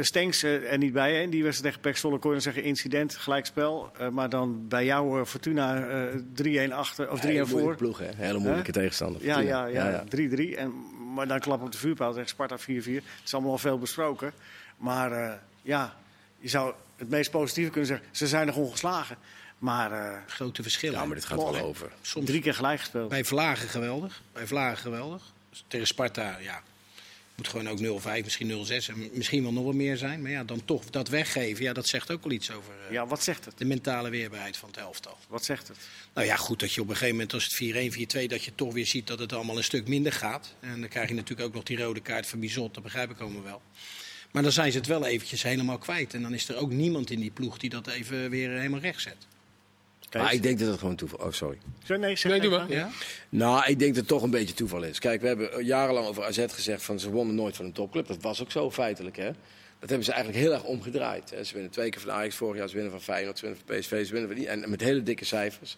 Stenks er niet bij. Hè. Die wedstrijd tegen Pek kon je dan zeggen incident, gelijkspel. Eh, maar dan bij jou Fortuna eh 3-1 achter of 3-1 Hele voor. moeilijke ploeg, hè? Hele moeilijke tegenstander. Ja, ja, ja, ja. 3-3. En Maar dan klap op de vuurpijl tegen Sparta 4-4. Het is allemaal al veel besproken. Maar eh, ja, je zou het meest positieve kunnen zeggen. Ze zijn nog ongeslagen. Maar eh, Grote verschillen. Ja, maar dit gaat wel over. Soms drie keer gelijk gespeeld. bij Vlagen geweldig. Bij Vlagen geweldig. Dus tegen Sparta, ja. Moet gewoon ook 0-5, misschien 0-6 en misschien wel nog wat meer zijn. Maar ja, dan toch dat weggeven, ja, dat zegt ook wel iets over eh, Ja, wat zegt het? de mentale weerbaarheid van het elftal. Wat zegt het? Nou ja, goed dat je op een gegeven moment als het 4-1, 4-2, dat je toch weer ziet dat het allemaal een stuk minder gaat. En dan krijg je natuurlijk ook nog die rode kaart van Bizot, dat begrijp ik allemaal wel. Maar dan zijn ze het wel eventjes helemaal kwijt. En dan is er ook niemand in die ploeg die dat even weer helemaal recht zet. Maar ik denk dat het gewoon toeval Oh, sorry. Zo, nee, zeg Nee, doe maar. Ja? Nou, ik denk dat het toch een beetje toeval is. Kijk, we hebben jarenlang over AZ gezegd van ze wonnen nooit van een topclub. Dat was ook zo feitelijk, hè. Dat hebben ze eigenlijk heel erg omgedraaid. Hè. Ze winnen twee keer van Ajax vorig jaar, ze winnen van Feyenoord, ze winnen van PSV, ze winnen van die. En met hele dikke cijfers.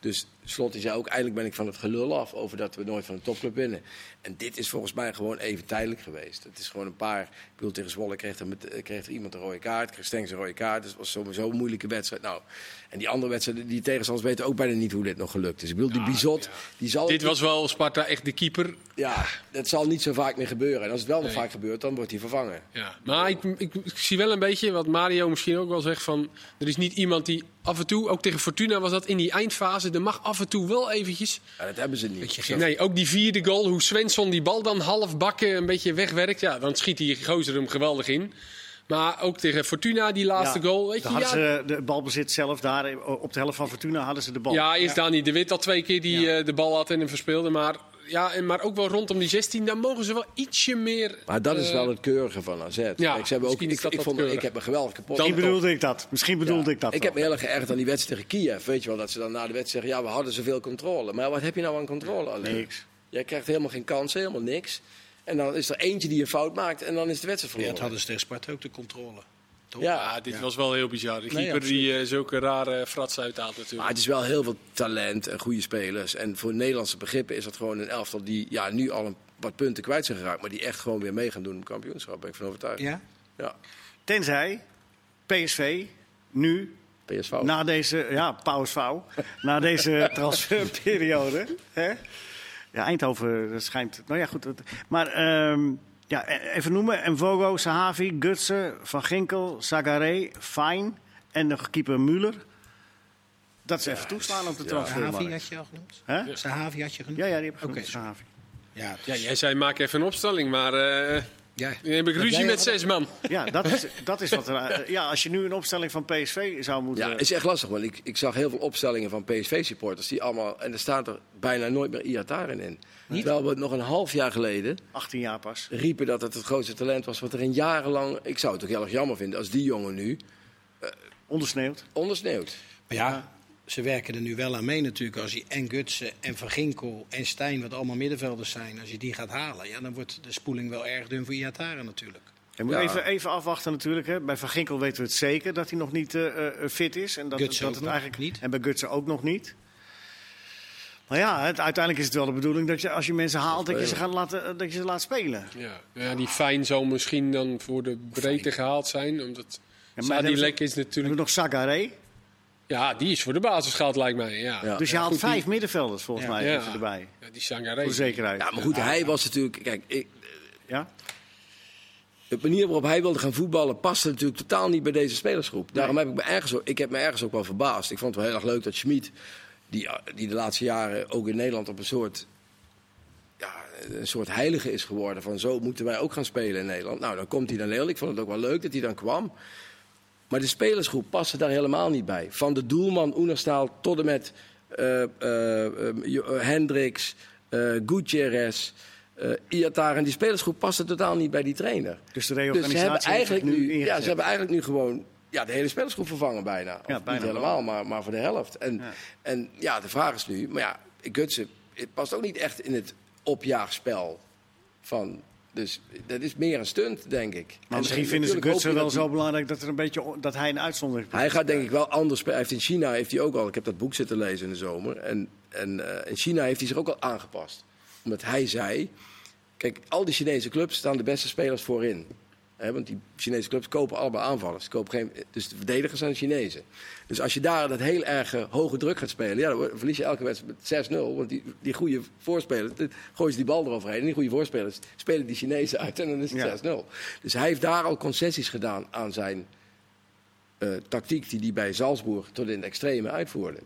Dus Slot zei ook, eigenlijk ben ik van het gelul af over dat we nooit van een topclub winnen. En dit is volgens mij gewoon even tijdelijk geweest. Het is gewoon een paar, ik bedoel tegen Zwolle kreeg er, met, kreeg er iemand een rode kaart, kreeg Stengs een rode kaart. Dus het was sowieso een moeilijke wedstrijd. Nou, en die andere wedstrijden, die tegenstanders weten ook bijna niet hoe dit nog gelukt is. Ik bedoel, die Bizot, die zal... Dit was wel Sparta echt de keeper. Ja, dat zal niet zo vaak meer gebeuren. En als het wel nog vaak gebeurt, dan wordt hij vervangen. Ja. Maar ik, ik, ik zie wel een beetje wat Mario misschien ook wel zegt van... Er is niet iemand die af en toe, ook tegen Fortuna was dat in die eindfase... Er mag af en toe wel eventjes... Ja, dat hebben ze niet. Nee, ook die vierde goal, hoe Svensson die bal dan half bakken een beetje wegwerkt. Ja, dan schiet die gozer hem geweldig in. Maar ook tegen Fortuna, die laatste Ja, goal. Weet je, ja, ze de balbezit zelf daar. Op de helft van Fortuna hadden ze de bal. ja, is Dani de Wit al twee keer die eh, de bal had en hem verspeelde. Maar, ja, en, maar ook wel rondom die 16, dan mogen ze wel ietsje meer... Maar dat is eh, wel het keurige van AZ. Kijk, ze hebben ook, ik, dat ik, vond, keurig. ik heb me geweldig kapot. Dan- bedoelde ik dat. Misschien bedoelde Ja, ik dat. Ik heb me heel erg geërgerd aan die wedstrijd tegen Kiev. Weet je wel, dat ze dan na de wedstrijd zeggen... ja, we hadden zoveel controle. Maar wat heb je nou aan controle alleen? Niks. Jij krijgt helemaal geen kansen, helemaal niks. En dan is er eentje die een fout maakt en dan is de wedstrijd Ja, verloren. dat hadden ze tegen Sparta ook de controle. Toch? Ja, Ja, dit was wel heel bizar. De keeper die eh, zulke rare frats uithaalt Maar natuurlijk. het is wel heel veel talent en goede spelers. En voor Nederlandse begrippen is dat gewoon een elftal die ja, nu al een, wat punten kwijt zijn geraakt. Maar die echt gewoon weer mee gaan doen op kampioenschap. Ben ik van overtuigd. Ja? Ja. Tenzij PSV nu PSV. Na deze, ja, PSV. na deze transferperiode. Hè? Ja, Eindhoven dat schijnt. Nou ja, goed. Maar ehm, ja, e- even noemen: Mvogo, Sahavi, Gutsen, Van Ginkel, Sagaré, Fijn en de keeper Muller. Dat is even toeslaan op de Sahavi transfermarkt. had je al genoemd? Hè? Sahavi had je genoemd? Ja, ja, die heb ik Oké, genoemd. Sahavi. Ja, Ja, jij zei maak even een opstelling, maar eh ja. dan heb ik ruzie met zes man. Ja, dat is, dat is wat er. eh, Ja, als je nu een opstelling van PSV zou moeten. Ja, is echt lastig, want ik, ik zag heel veel opstellingen van PSV-supporters die allemaal... En er staat er bijna nooit meer Iataren in. Terwijl we nog een half jaar geleden 18 jaar pas. riepen dat het het grootste talent was... wat er in jarenlang... Ik zou het ook heel erg jammer vinden als die jongen nu Ondersneeuwd. ondersneeuwt. Maar ja, ze werken er nu wel aan mee natuurlijk. Als je en Gutsen en Van Ginkel en Stijn, wat allemaal middenvelders zijn, als je die gaat halen, ja, dan wordt de spoeling wel erg dun voor Iataren natuurlijk. Moet Ja. even, even afwachten natuurlijk. Hè. Bij Van Ginkel weten we het zeker dat hij nog niet eh, eh, fit is. En dat, dat ook het nog eigenlijk niet. En bij Gutsen ook nog niet. Maar ja, het, uiteindelijk is het wel de bedoeling dat je als je mensen haalt, dat je ze, gaat laten, eh, dat je ze laat spelen. Ja. ja, die fijn zal misschien dan voor de breedte gehaald zijn. Omdat maar Sadilek is We hebben natuurlijk... nog Sagaré. Ja, die is voor de basis gehaald, lijkt mij. Ja. Ja. Dus je haalt goed, die- vijf middenvelders volgens Ja. mij even erbij. Ja, die Sangaré. Voor zekerheid. Ja, maar goed, hij was natuurlijk... Kijk, ik, Ja? de manier waarop hij wilde gaan voetballen paste natuurlijk totaal niet bij deze spelersgroep. Daarom heb ik me ergens, ook- ik heb me ergens ook wel verbaasd. Ik vond het wel heel erg leuk dat Schmid, die, die de laatste jaren ook in Nederland op een soort, ja, een soort heilige is geworden. Van zo moeten wij ook gaan spelen in Nederland. Nou, dan komt hij dan heel. Ik vond het ook wel leuk dat hij dan kwam. Maar de spelersgroep paste daar helemaal niet bij. Van de doelman Oenerstaal tot en met Jo- eh, Hendricks, eh Gutierrez, Iatar. En die spelersgroep paste totaal niet bij die trainer. Dus de Dus ze reorganisatie hebben zich eigenlijk nu ja, ze hebben eigenlijk nu gewoon ja, de hele spelersgroep vervangen bijna. Of Ja, niet bijna helemaal, maar, maar voor de helft. En Ja. ja. en ja, de vraag is nu, maar ja, Gutsen het past ook niet echt in het opjaagspel van. Dus dat is meer een stunt, denk ik. Maar En misschien vinden ze Gutsen wel zo belangrijk dat, er een beetje, dat hij een uitzondering Hij gaat denk ik wel anders spelen. Hij heeft in China heeft hij ook al, ik heb dat boek zitten lezen in de zomer. En, en eh, in China heeft hij zich ook al aangepast. Omdat hij zei, kijk, al die Chinese clubs staan de beste spelers voorin. Want die Chinese clubs kopen allemaal aanvallers. Kopen geen, dus de verdedigers zijn de Chinezen. Dus als je daar dat heel erg eh, hoge druk gaat spelen, ja, dan verlies je elke wedstrijd met 6-0. Want die, die goede voorspelers, gooien ze die bal eroverheen. En die goede voorspelers spelen die Chinezen uit en dan is het Ja. 6-0. Dus hij heeft daar al concessies gedaan aan zijn eh, tactiek die hij bij Salzburg tot in het extreme uitvoerde.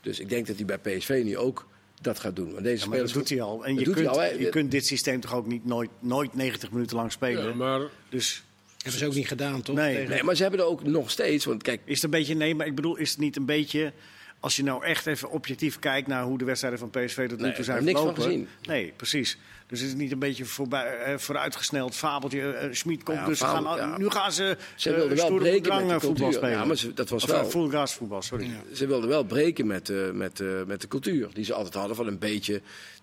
Dus ik denk dat hij bij PSV nu ook dat gaat doen. Want deze Ja, maar dat doet hij al. En Dat je doet hij kunt, al, je kunt dit systeem toch ook niet nooit, nooit 90 minuten lang spelen. Ja, maar Dus Hebben ze ook niet gedaan, toch? Nee. Nee, maar ze hebben er ook nog steeds. Want kijk, is het een beetje, nee, maar ik bedoel, is het niet een beetje, als je nou echt even objectief kijkt naar hoe de wedstrijden van PSV tot nu Nee, toe zijn ik heb niks van verlopen. gezien. Nee, precies. Dus is het niet een beetje voorbij, eh, vooruitgesneld fabeltje. eh Schmid komt, Ja, dus fabel, gaan, ja. nu gaan ze, Ze eh, wilden wel stoere breken met de eh, voetbal spelen. Ja, maar ze- dat was of, wel- eh, full gas voetbal, sorry. ze wilden wel breken met, eh, met, eh, met de cultuur die ze altijd hadden. Van een beetje.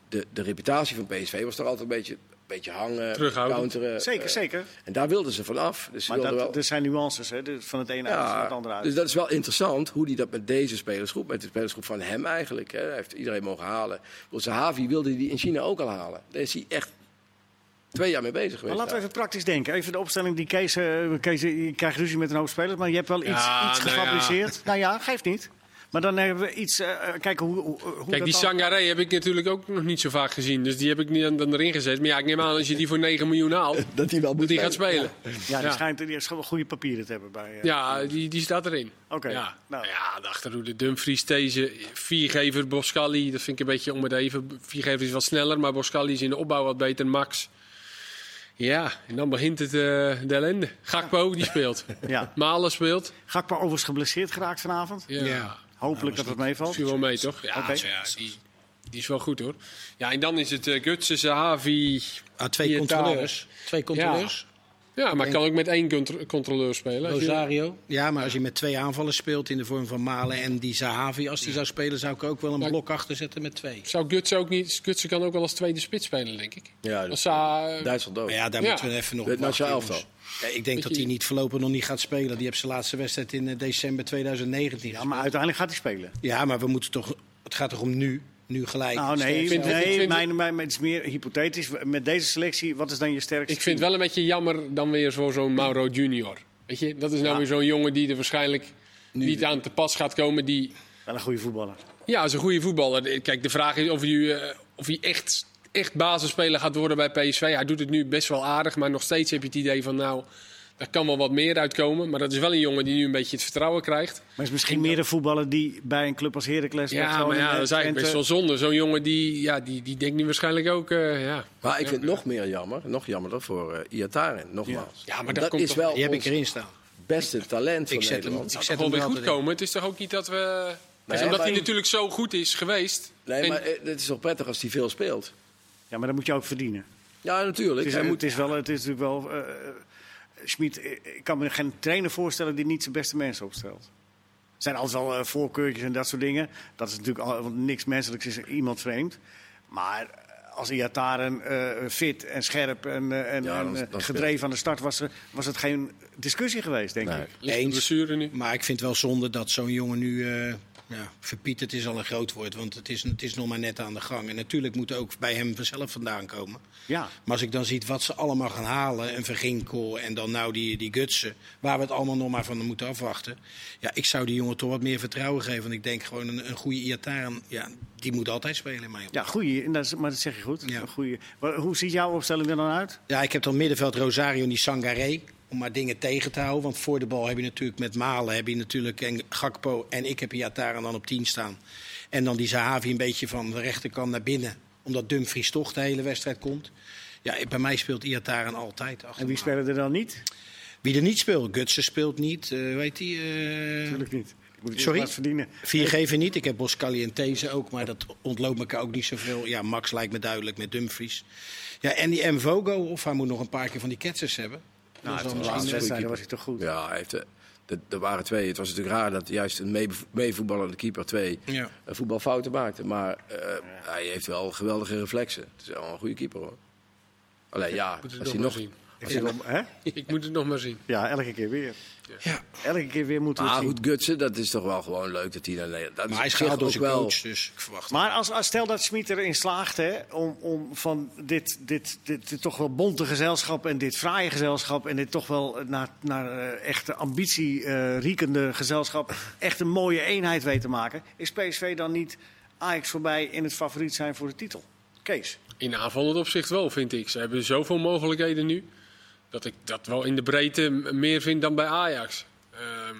De, de reputatie van PSV was toch altijd een beetje, beetje hangen, Terughoudend. counteren. Zeker, eh, zeker. En daar wilden ze vanaf. Dus ze Maar dat, wel. er zijn nuances, hè, dus van het ene uit naar het andere uit. dus dat is wel interessant hoe hij dat met deze spelersgroep, met de spelersgroep van hem eigenlijk, hè, hij heeft iedereen mogen halen. Zahavi wilde hij in China ook al halen. Daar is hij echt twee jaar mee bezig geweest. Maar laten we even praktisch denken. Even de opstelling die Kees... Kees je krijgt ruzie met een hoop spelers, maar je hebt wel iets, Ja, iets nou ja. gefabriceerd. Nou ja, geeft niet. Maar dan hebben we iets... eh, eh, kijken hoe, hoe, Kijk, dat die dan- Sangaré heb ik natuurlijk ook nog niet zo vaak gezien. Dus die heb ik niet dan, dan erin gezet. Maar ja, ik neem aan als je die voor 9 miljoen haalt, Dat hij wel dat die gaat spelen. Ja, die Ja. schijnt die schijnt wel goede papieren te hebben bij... eh, Ja, die, die staat erin. Oké, Ja, nou. ja de achterhoede Dumfries, deze viergever Boscali. Dat vind ik een beetje om het even. Viergever is wat sneller, maar Boscali is in de opbouw wat beter. Max. Ja, en dan begint het eh, de ellende. Gakpo, die speelt. Ja. Malen speelt. Gakpo overigens geblesseerd geraakt vanavond. Ja. Hopelijk dat het meevalt. Misschien wel mee, toch? Ja, ja die, die is wel goed, hoor. Ja, en dan is het uh, Gutsen, Zahavi... Ah, twee controleurs. Twee controleurs. Ja, maar kan ook met één contro- controleur spelen. je- Rosario. Ja, maar als je met twee aanvallers speelt in de vorm van Malen en die Zahavi, als die zou spelen, zou ik ook wel een Maar- blok achter zetten met twee. Zou Gutsen ook niet... Gutsen kan ook wel als tweede spits spelen, denk ik. Ja, Als dat Sa, Duitsland ook. Maar ja, daar Ja. moeten we even nog Het nationaal jongens. Ja, ik denk dat hij niet voorlopig nog niet gaat spelen. Die heeft zijn laatste wedstrijd in eh, december 2019 Ja, maar uiteindelijk gaat hij spelen. Ja, maar we moeten toch. Het gaat toch om nu? Nu gelijk. Nou nee, vind- nee ik vind- mijn, mijn, het is meer hypothetisch. Met deze selectie, wat is dan je sterkste Ik vind het wel een beetje jammer dan weer zo'n Mauro Junior. Weet je, dat is nou Ja. weer zo'n jongen die er waarschijnlijk niet aan te pas gaat komen. Die, Wel een goede voetballer. ja, is een goede voetballer. Kijk, de vraag is of hij, eh, of hij echt, echt basisspeler gaat worden bij PSV. Hij doet het nu best wel aardig, maar nog steeds heb je het idee van... nou, daar kan wel wat meer uitkomen. Maar dat is wel een jongen die nu een beetje het vertrouwen krijgt. Maar is misschien meer een voetballer die bij een club als Heracles... Ja, maar ja, dat is eigenlijk best wel zonde. Zo'n jongen die, ja, die, die denkt nu waarschijnlijk ook... eh, ja. Maar ik vind het nog meer jammer, nog jammerder voor uh, Iataren, nogmaals. Ja, maar dat dat komt is wel Die heb ik erin staan. beste talent van Ik zet hem, Nederland. ik Het zet zal hem wel er weer goed in. komen. Het is toch ook niet dat we... Nee, omdat hij natuurlijk zo goed is geweest. Nee, En- maar eh, het is toch prettig als hij veel speelt? Ja, maar dat moet je ook verdienen. Ja, natuurlijk. Het is, Hij het moet, is, wel, het is natuurlijk wel... eh Schmid, eh, ik kan me geen trainer voorstellen die niet zijn beste mensen opstelt. Er zijn altijd wel voorkeurtjes en dat soort dingen. Dat is natuurlijk al, want niks menselijks is iemand vreemd. Maar als Iataren eh fit en scherp en, en, Ja, dan- en, gedreven aan de start was, was het geen discussie geweest, denk Nee. ik. Eens. blessure nu. Maar ik vind wel zonde dat zo'n jongen nu... ja, verpieterd is al een groot woord, want het is, het is nog maar net aan de gang. En natuurlijk moet ook bij hem vanzelf vandaan komen. Ja. Maar als ik dan zie wat ze allemaal gaan halen, en Verginkel en dan nou die, die Gutsen, waar we het allemaal nog maar van moeten afwachten. Ja, ik zou die jongen toch wat meer vertrouwen geven. Want ik denk gewoon een, een goede Iataren, ja, die moet altijd spelen in mijn. Ja, is- maar dat zeg je goed. Ja. Een goeie. Hoe ziet jouw opstelling er dan uit? Ja, ik heb dan middenveld Rosario en die Sangaré. Om maar dingen tegen te houden. Want voor de bal heb je natuurlijk met Malen, heb je natuurlijk en Gakpo en ik heb Iataren dan op 10 staan. En dan die Zahavi een beetje van de rechterkant naar binnen. Omdat Dumfries toch de hele wedstrijd komt. Ja, bij mij speelt Iataren altijd. achter En wie spelen er dan niet? Wie er niet speelt, Gutsen speelt niet. eh weet hij? eh Natuurlijk niet. Moet Sorry? verdienen. Viergever niet. Ik heb Boscali en These ook, maar dat ontloopt me ook niet zoveel. Ja, Max lijkt me duidelijk met Dumfries. Ja, en die Mvogo, of hij moet nog een paar keer van die ketsers hebben. Nou, de dan laatste wedstrijden was hij toch goed. ja, hij heeft, eh, de- er waren twee. Het was natuurlijk raar dat juist een mee- meevoetballende keeper twee Ja. eh, voetbalfouten maakte. Maar eh, hij heeft wel geweldige reflexen. Het is wel een goede keeper hoor. Alleen ja, als nog hij nog... zien. Ik hè? Moet het nog maar zien. Ja, elke keer weer. Ja. Elke keer weer moeten we Maar het zien. goed, Gutsen, dat is toch wel gewoon leuk dat hij naar Nederland... Dat Maar hij is gehaald door ook zijn wel- coach, dus ik verwacht Maar als, als stel dat Smit erin slaagt hè, om, om van dit, dit, dit, dit toch wel bonte gezelschap en dit fraaie gezelschap en dit toch wel naar, naar eh, echte ambitie eh, riekende gezelschap echt een mooie eenheid weet te maken, is PSV dan niet Ajax voorbij in het favoriet zijn voor de titel? Kees. In aanvallend opzicht wel, vind ik. Ze hebben zoveel mogelijkheden nu. Dat ik dat wel in de breedte meer vind dan bij Ajax. Ehm,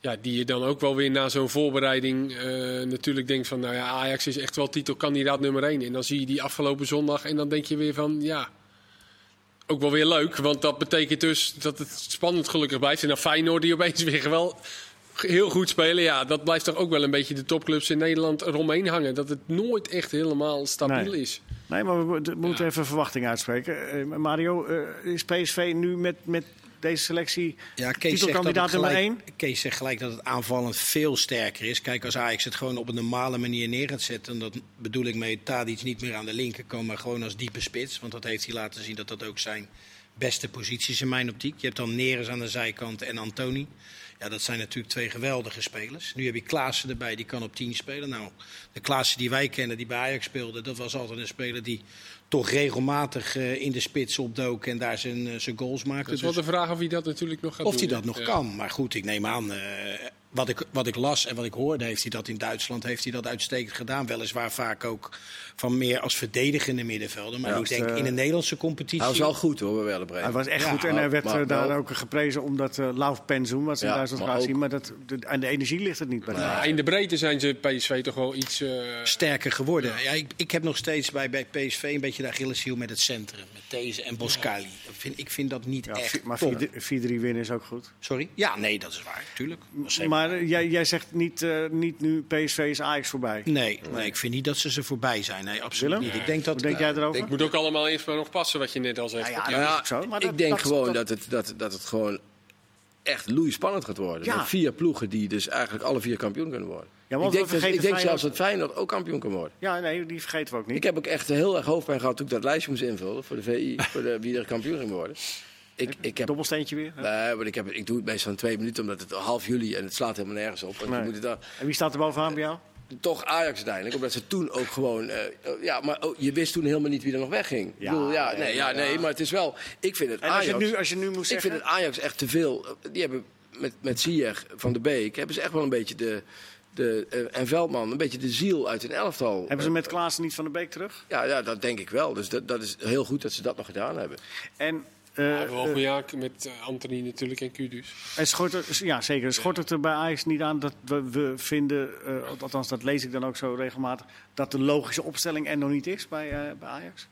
ja, die je dan ook wel weer na zo'n voorbereiding eh, natuurlijk denkt van... Nou ja, Ajax is echt wel titelkandidaat nummer 1. En dan zie je die afgelopen zondag en dan denk je weer van... Ja, ook wel weer leuk. Want dat betekent dus dat het spannend gelukkig blijft. En dan Feyenoord die opeens weer wel heel goed spelen. Ja, dat blijft toch ook wel een beetje de topclubs in Nederland eromheen hangen. Dat het nooit echt helemaal stabiel Nee. is. Nee, maar we mo- we moeten Ja. even verwachting uitspreken. Eh, Mario, eh, is PSV nu met, met deze selectie Ja, Kees titelkandidaat nummer gelijk, 1? Kees zegt gelijk dat het aanvallend veel sterker is. Kijk, als Ajax het gewoon op een normale manier neer gaat zetten... en dat bedoel ik mee Tadic niet meer aan de linkerkant... maar gewoon als diepe spits. Want dat heeft hij laten zien dat dat ook zijn beste posities in mijn optiek. Je hebt dan Neres aan de zijkant en Antoni. Ja, dat zijn natuurlijk twee geweldige spelers. Nu heb je Klaassen erbij, die kan op 10 spelen. Nou, de Klaassen die wij kennen, die bij Ajax speelde... dat was altijd een speler die toch regelmatig eh, in de spits opdook... en daar zijn, eh, zijn goals maakte. Dat is wel Dus- de vraag of hij dat natuurlijk nog gaat of doen. hij dat nog Ja. kan. Maar goed, ik neem aan. eh, wat, ik, wat ik las en wat ik hoorde, heeft hij dat in Duitsland heeft hij dat uitstekend gedaan. Weliswaar vaak ook van meer als verdedigende middenvelder. Maar Ja, ik denk eh, in de Nederlandse competitie. Hij was wel goed hoor, bij Werder Bremen. Hij was echt Ja, goed en hij werd maar eh, daar ook geprezen om dat uh, laufpensum, wat ze in Duitsland maar graag ook- zien. Maar dat, de, aan de energie ligt het niet bij in de breedte zijn ze PSV toch wel iets... eh, sterker geworden. Ja. ik, ik heb nog steeds bij, bij PSV een beetje de Achilleshiel met het centrum. Met deze en Boscali. Dat vind, ik vind dat niet Ja, echt maar top. 4-3 winnen is ook goed. Sorry? Ja, nee, dat is waar. Tuurlijk. Zeker Maar eh, jij, jij zegt niet, eh, niet nu PSV is Ajax voorbij. Nee, nee, ik vind niet dat ze ze voorbij zijn. Nee, absoluut Willem? niet. Ik denk dat, Hoe denk jij erover? Het moet ook allemaal eerst maar nog passen, wat je net al zegt. Ja, ja, Ja, Nou zo, maar ik dat- denk dat- gewoon dat- dat, het, dat, dat het gewoon echt loeispannend gaat worden. Ja. Met vier ploegen die dus eigenlijk alle vier kampioen kunnen worden. Ja, want ik denk, we dat- ik denk zelfs dat Feyenoord ook kampioen kan worden. Ja, nee, die vergeten we ook niet. Ik heb ook echt heel erg hoofdpijn gehad toen ik dat lijstje moest invullen voor de VI, voor de, wie er kampioen ging worden. Ik, ik heb Dobbelsteentje weer. Nee, maar ik, heb, ik doe het meestal in twee minuten, omdat het half juli en het slaat helemaal nergens op. Want Nee. je moet het En wie staat er bovenaan bij jou? toch Ajax uiteindelijk, omdat ze toen ook gewoon... eh, oh, ja, maar oh, je wist toen helemaal niet wie er nog wegging. Ja, ik bedoel, ja, nee, ja, nee, maar het is wel... Ik vind het En als Ajax... je, nu, als je nu moet Ik zeggen... vind het Ajax echt te veel. Die hebben met, met Ziyech van de Beek hebben ze echt wel een beetje de, de, eh, en Veldman een beetje de ziel uit hun elftal. Hebben ze met Klaassen niet van de Beek terug? Ja, ja dat denk ik wel. Dus dat, dat is heel goed dat ze dat nog gedaan hebben. En Uh, ja, wel goed ja, met uh, Anthony natuurlijk en Kudus. En schort het, ja, zeker. Schort het er bij Ajax niet aan dat we, we vinden, uh, althans dat lees ik dan ook zo regelmatig, dat de logische opstelling er nog niet is bij, bij Ajax?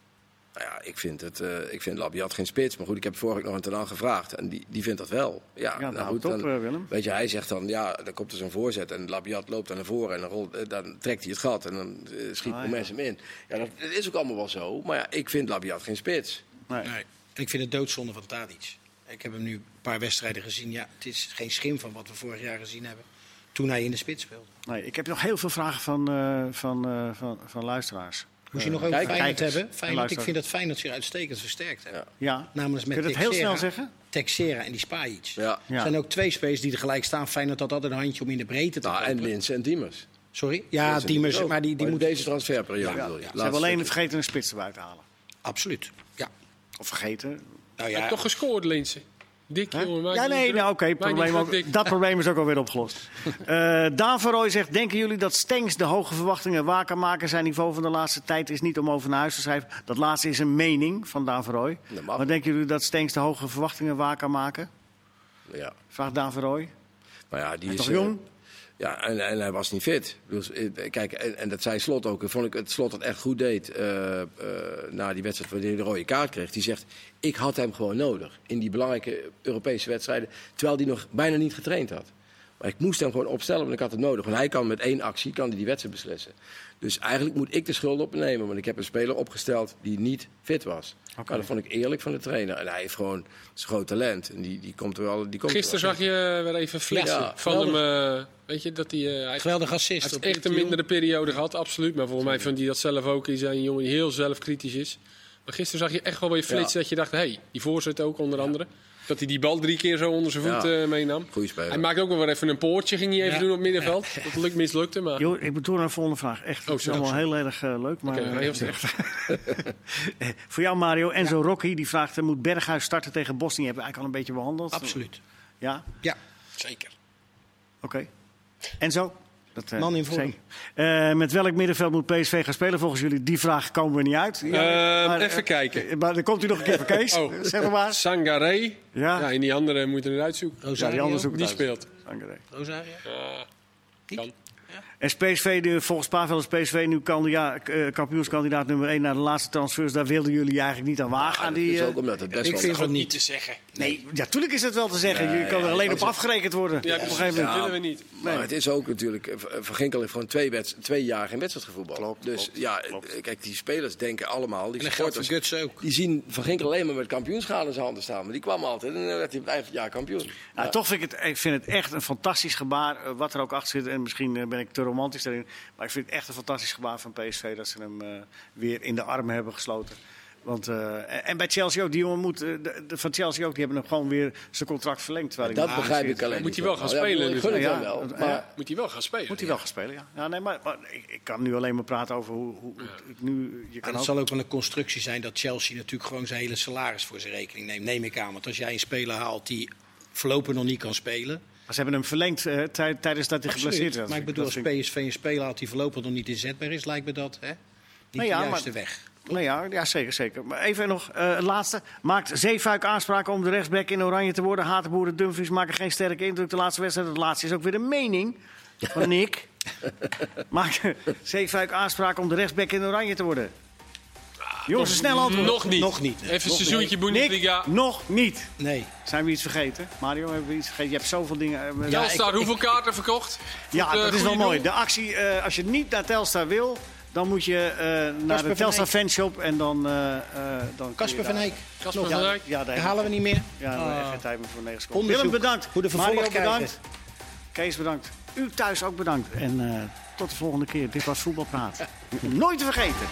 Nou ja, ik vind, het, ik vind Labiat geen spits. Maar goed, ik heb vorige week nog een Tenan gevraagd. En die, die vindt dat wel. Ja, ja nou goed, op, dan, Willem. Weet je, hij zegt dan, ja, dan komt er zo'n voorzet. En Labiat loopt dan naar voren en dan, rolt, dan trekt hij het gat. En dan schiet ah, mensen hem in. Ja, dat, dat, is ook allemaal wel zo. Maar ja, ik vind Labiat geen spits. Nee. nee. Ik vind het doodzonde van Tadic. Ik heb hem nu een paar wedstrijden gezien. Ja, het is geen schim van wat we vorig jaar gezien hebben. Toen hij in de spits speelde. Nee, ik heb nog heel veel vragen van, uh, van, uh, van, van luisteraars. Moest je nog over Feyenoord hebben? Feyenoord, ik vind dat Feyenoord zich uitstekend versterkt heeft. Ja. ja. Namelijk met Kun je het heel snel zeggen? Texera en die Spajic. Ja. Er zijn ook twee spelers die er gelijk staan. Feyenoord had altijd een handje om in de breedte te nou, En Lins en Diemers. Sorry? Ja, Diemers, maar die, die moet... moeten... Deze transferperiode ja. wil je. Ze hebben alleen het vergeten een spits erbij te halen. Absoluut, vergeten. Nou ja. toch gescoord, Linsen. Dik, jongen. Ja, nee, nou, oké. Okay, dat probleem is ook alweer opgelost. uh, Daan Verrooy zegt, denken jullie dat Stenks de hoge verwachtingen waar kan maken? Zijn niveau van de laatste tijd is niet om over naar huis te schrijven. Dat laatste is een mening van Daan Verrooy. Maar denken jullie dat Stenks de hoge verwachtingen waar kan maken? Ja. Vraagt Daan Verrooy. Maar ja, die Hij is toch jong? Ja, en, en, hij was niet fit. Dus, kijk, en, en, dat zei Slot ook. Vond ik het Slot het echt goed deed uh, na die wedstrijd wanneer hij de rode kaart kreeg. Die zegt, ik had hem gewoon nodig in die belangrijke Europese wedstrijden. Terwijl hij nog bijna niet getraind had. Maar ik moest hem gewoon opstellen, want ik had het nodig. Want hij kan met één actie kan hij die wedstrijd beslissen. Dus eigenlijk moet ik de schuld opnemen. Want ik heb een speler opgesteld die niet fit was. Okay. Maar dat vond ik eerlijk van de trainer. En hij heeft gewoon zijn groot talent. En die, die komt er wel. Die komt Gisteren zag je weer even flitsen ja, van hem. Uh, weet je dat hij. Uh, hij geweldig assist. Hij heeft echt een mindere periode gehad, absoluut. Maar volgens mij vindt hij dat zelf ook. Hij is een jongen die heel zelfkritisch is. Maar gisteren zag je echt wel weer flitsen ja. dat je dacht: hé, hey, die voorzet ook onder andere. Dat hij die bal drie keer zo onder zijn voet ja. uh, meenam. Goeie speler. Hij maakte ook wel weer even een poortje, ging hij even ja. doen op het middenveld. Dat lukt, mislukte, maar... Jo, ik bedoel een volgende vraag. Echt, dat is allemaal heel erg uh, leuk. Maar, okay, heel slecht. Voor jou Mario, Enzo ja. Rocky die vraagt, moet Berghuis starten tegen Bosnië? Hebben we eigenlijk al een beetje behandeld? Absoluut. Ja? Ja, zeker. Oké. Okay. Enzo? Dat, uh, Man in vorm. Uh, met welk middenveld moet PSV gaan spelen volgens jullie? Die vraag komen we niet uit. Ja, uh, maar, even kijken. Maar dan komt u nog een keer voor Kees. oh. Zeg maar. Sangaré. Ja. ja. En die andere moeten we eruit zoeken. Rosario. Ja, die andere zoeken die speelt. Sangaré. Rosario. kan. En PSV, de, volgens Pavel is PSV nu uh, kampioenskandidaat nummer 1 naar de laatste transfers. Daar wilden jullie eigenlijk niet aan wagen. Ja, aan die, is ook omdat het best ik wel vind het niet te zeggen. Nee, ja, tuurlijk is het wel te zeggen. Nee, je kan ja, er alleen ja, op afgerekend worden. Ja, op een gegeven moment. willen we niet. Maar het is ook natuurlijk. Van Ginkel heeft gewoon twee, wedst- twee jaar geen wedstrijd gevoetbald. Klopt, dus klopt, ja, klopt. kijk, die spelers denken allemaal. Die En dat supporters, Guts ook. die zien Van Ginkel alleen maar met kampioenschaal in zijn handen staan. Maar die kwam altijd en dan werd hij het jaar kampioen. Nou, Ja. Toch vind ik, het, ik vind het echt een fantastisch gebaar. eh, wat er ook achter zit. En misschien eh, ben ik te romantisch daarin. Maar ik vind het echt een fantastisch gebaar van PSV. Dat ze hem eh, weer in de armen hebben gesloten. Want, eh, en- bij Chelsea ook. Die jongen moet, eh, de, de- van Chelsea ook. Die hebben hem gewoon weer zijn contract verlengd. terwijl hij Dat begrijp ik alleen. Moet hij wel gaan Ja, spelen dus. het Ja, hem wel. dat- Maar ja. Moet hij wel gaan spelen. Moet hij wel gaan spelen, ja. ja nee, maar, maar ik, ik kan nu alleen maar praten over hoe, hoe ik nu... Je En kan het ook, zal ook wel een constructie zijn dat Chelsea natuurlijk gewoon zijn hele salaris voor zijn rekening neemt. Neem ik aan. Want als jij een speler haalt die voorlopig nog niet kan spelen. Maar ze hebben hem verlengd eh, tij- tijdens dat hij geblesseerd was. Maar ik bedoel, als PSV een speler haalt die voorlopig nog niet inzetbaar is, lijkt me dat hè? niet Nou ja, de juiste maar- weg. Nee, ja, ja, zeker, zeker. Maar even nog, eh, het laatste. Maakt Zeefuik aanspraken om de rechtsback in oranje te worden? Hatenboer en Dumfries maken geen sterke indruk de laatste wedstrijd. Het laatste is ook weer een mening van Nick. Maakt Zeefuik aanspraken om de rechtsback in oranje te worden? Jongens, een snel antwoord. Nog niet. Nog niet. Even een seizoentje Bundesliga. nog niet. Nee. Zijn we iets vergeten? Mario, hebben we iets vergeten? Je hebt zoveel dingen. eh, Ja, Telstar, ik- hoeveel kaarten verkocht? Ja, het, dat eh, is wel goede mooi. doel? De actie, eh, als je niet naar Telstar wil, dan moet je eh, naar de van Telstar Eyck. fanshop en dan... eh, eh, Casper van Eyck. Casper Ja, van Dijk. ja, daar halen we niet meer. Ja, daar Ah. je geen tijd meer voor negen. Willem, bedankt. Hoe de Mario, bedankt. Kees, bedankt. U thuis ook bedankt. En eh, tot de volgende keer. Dit was Voetbalpraat. Nooit te vergeten.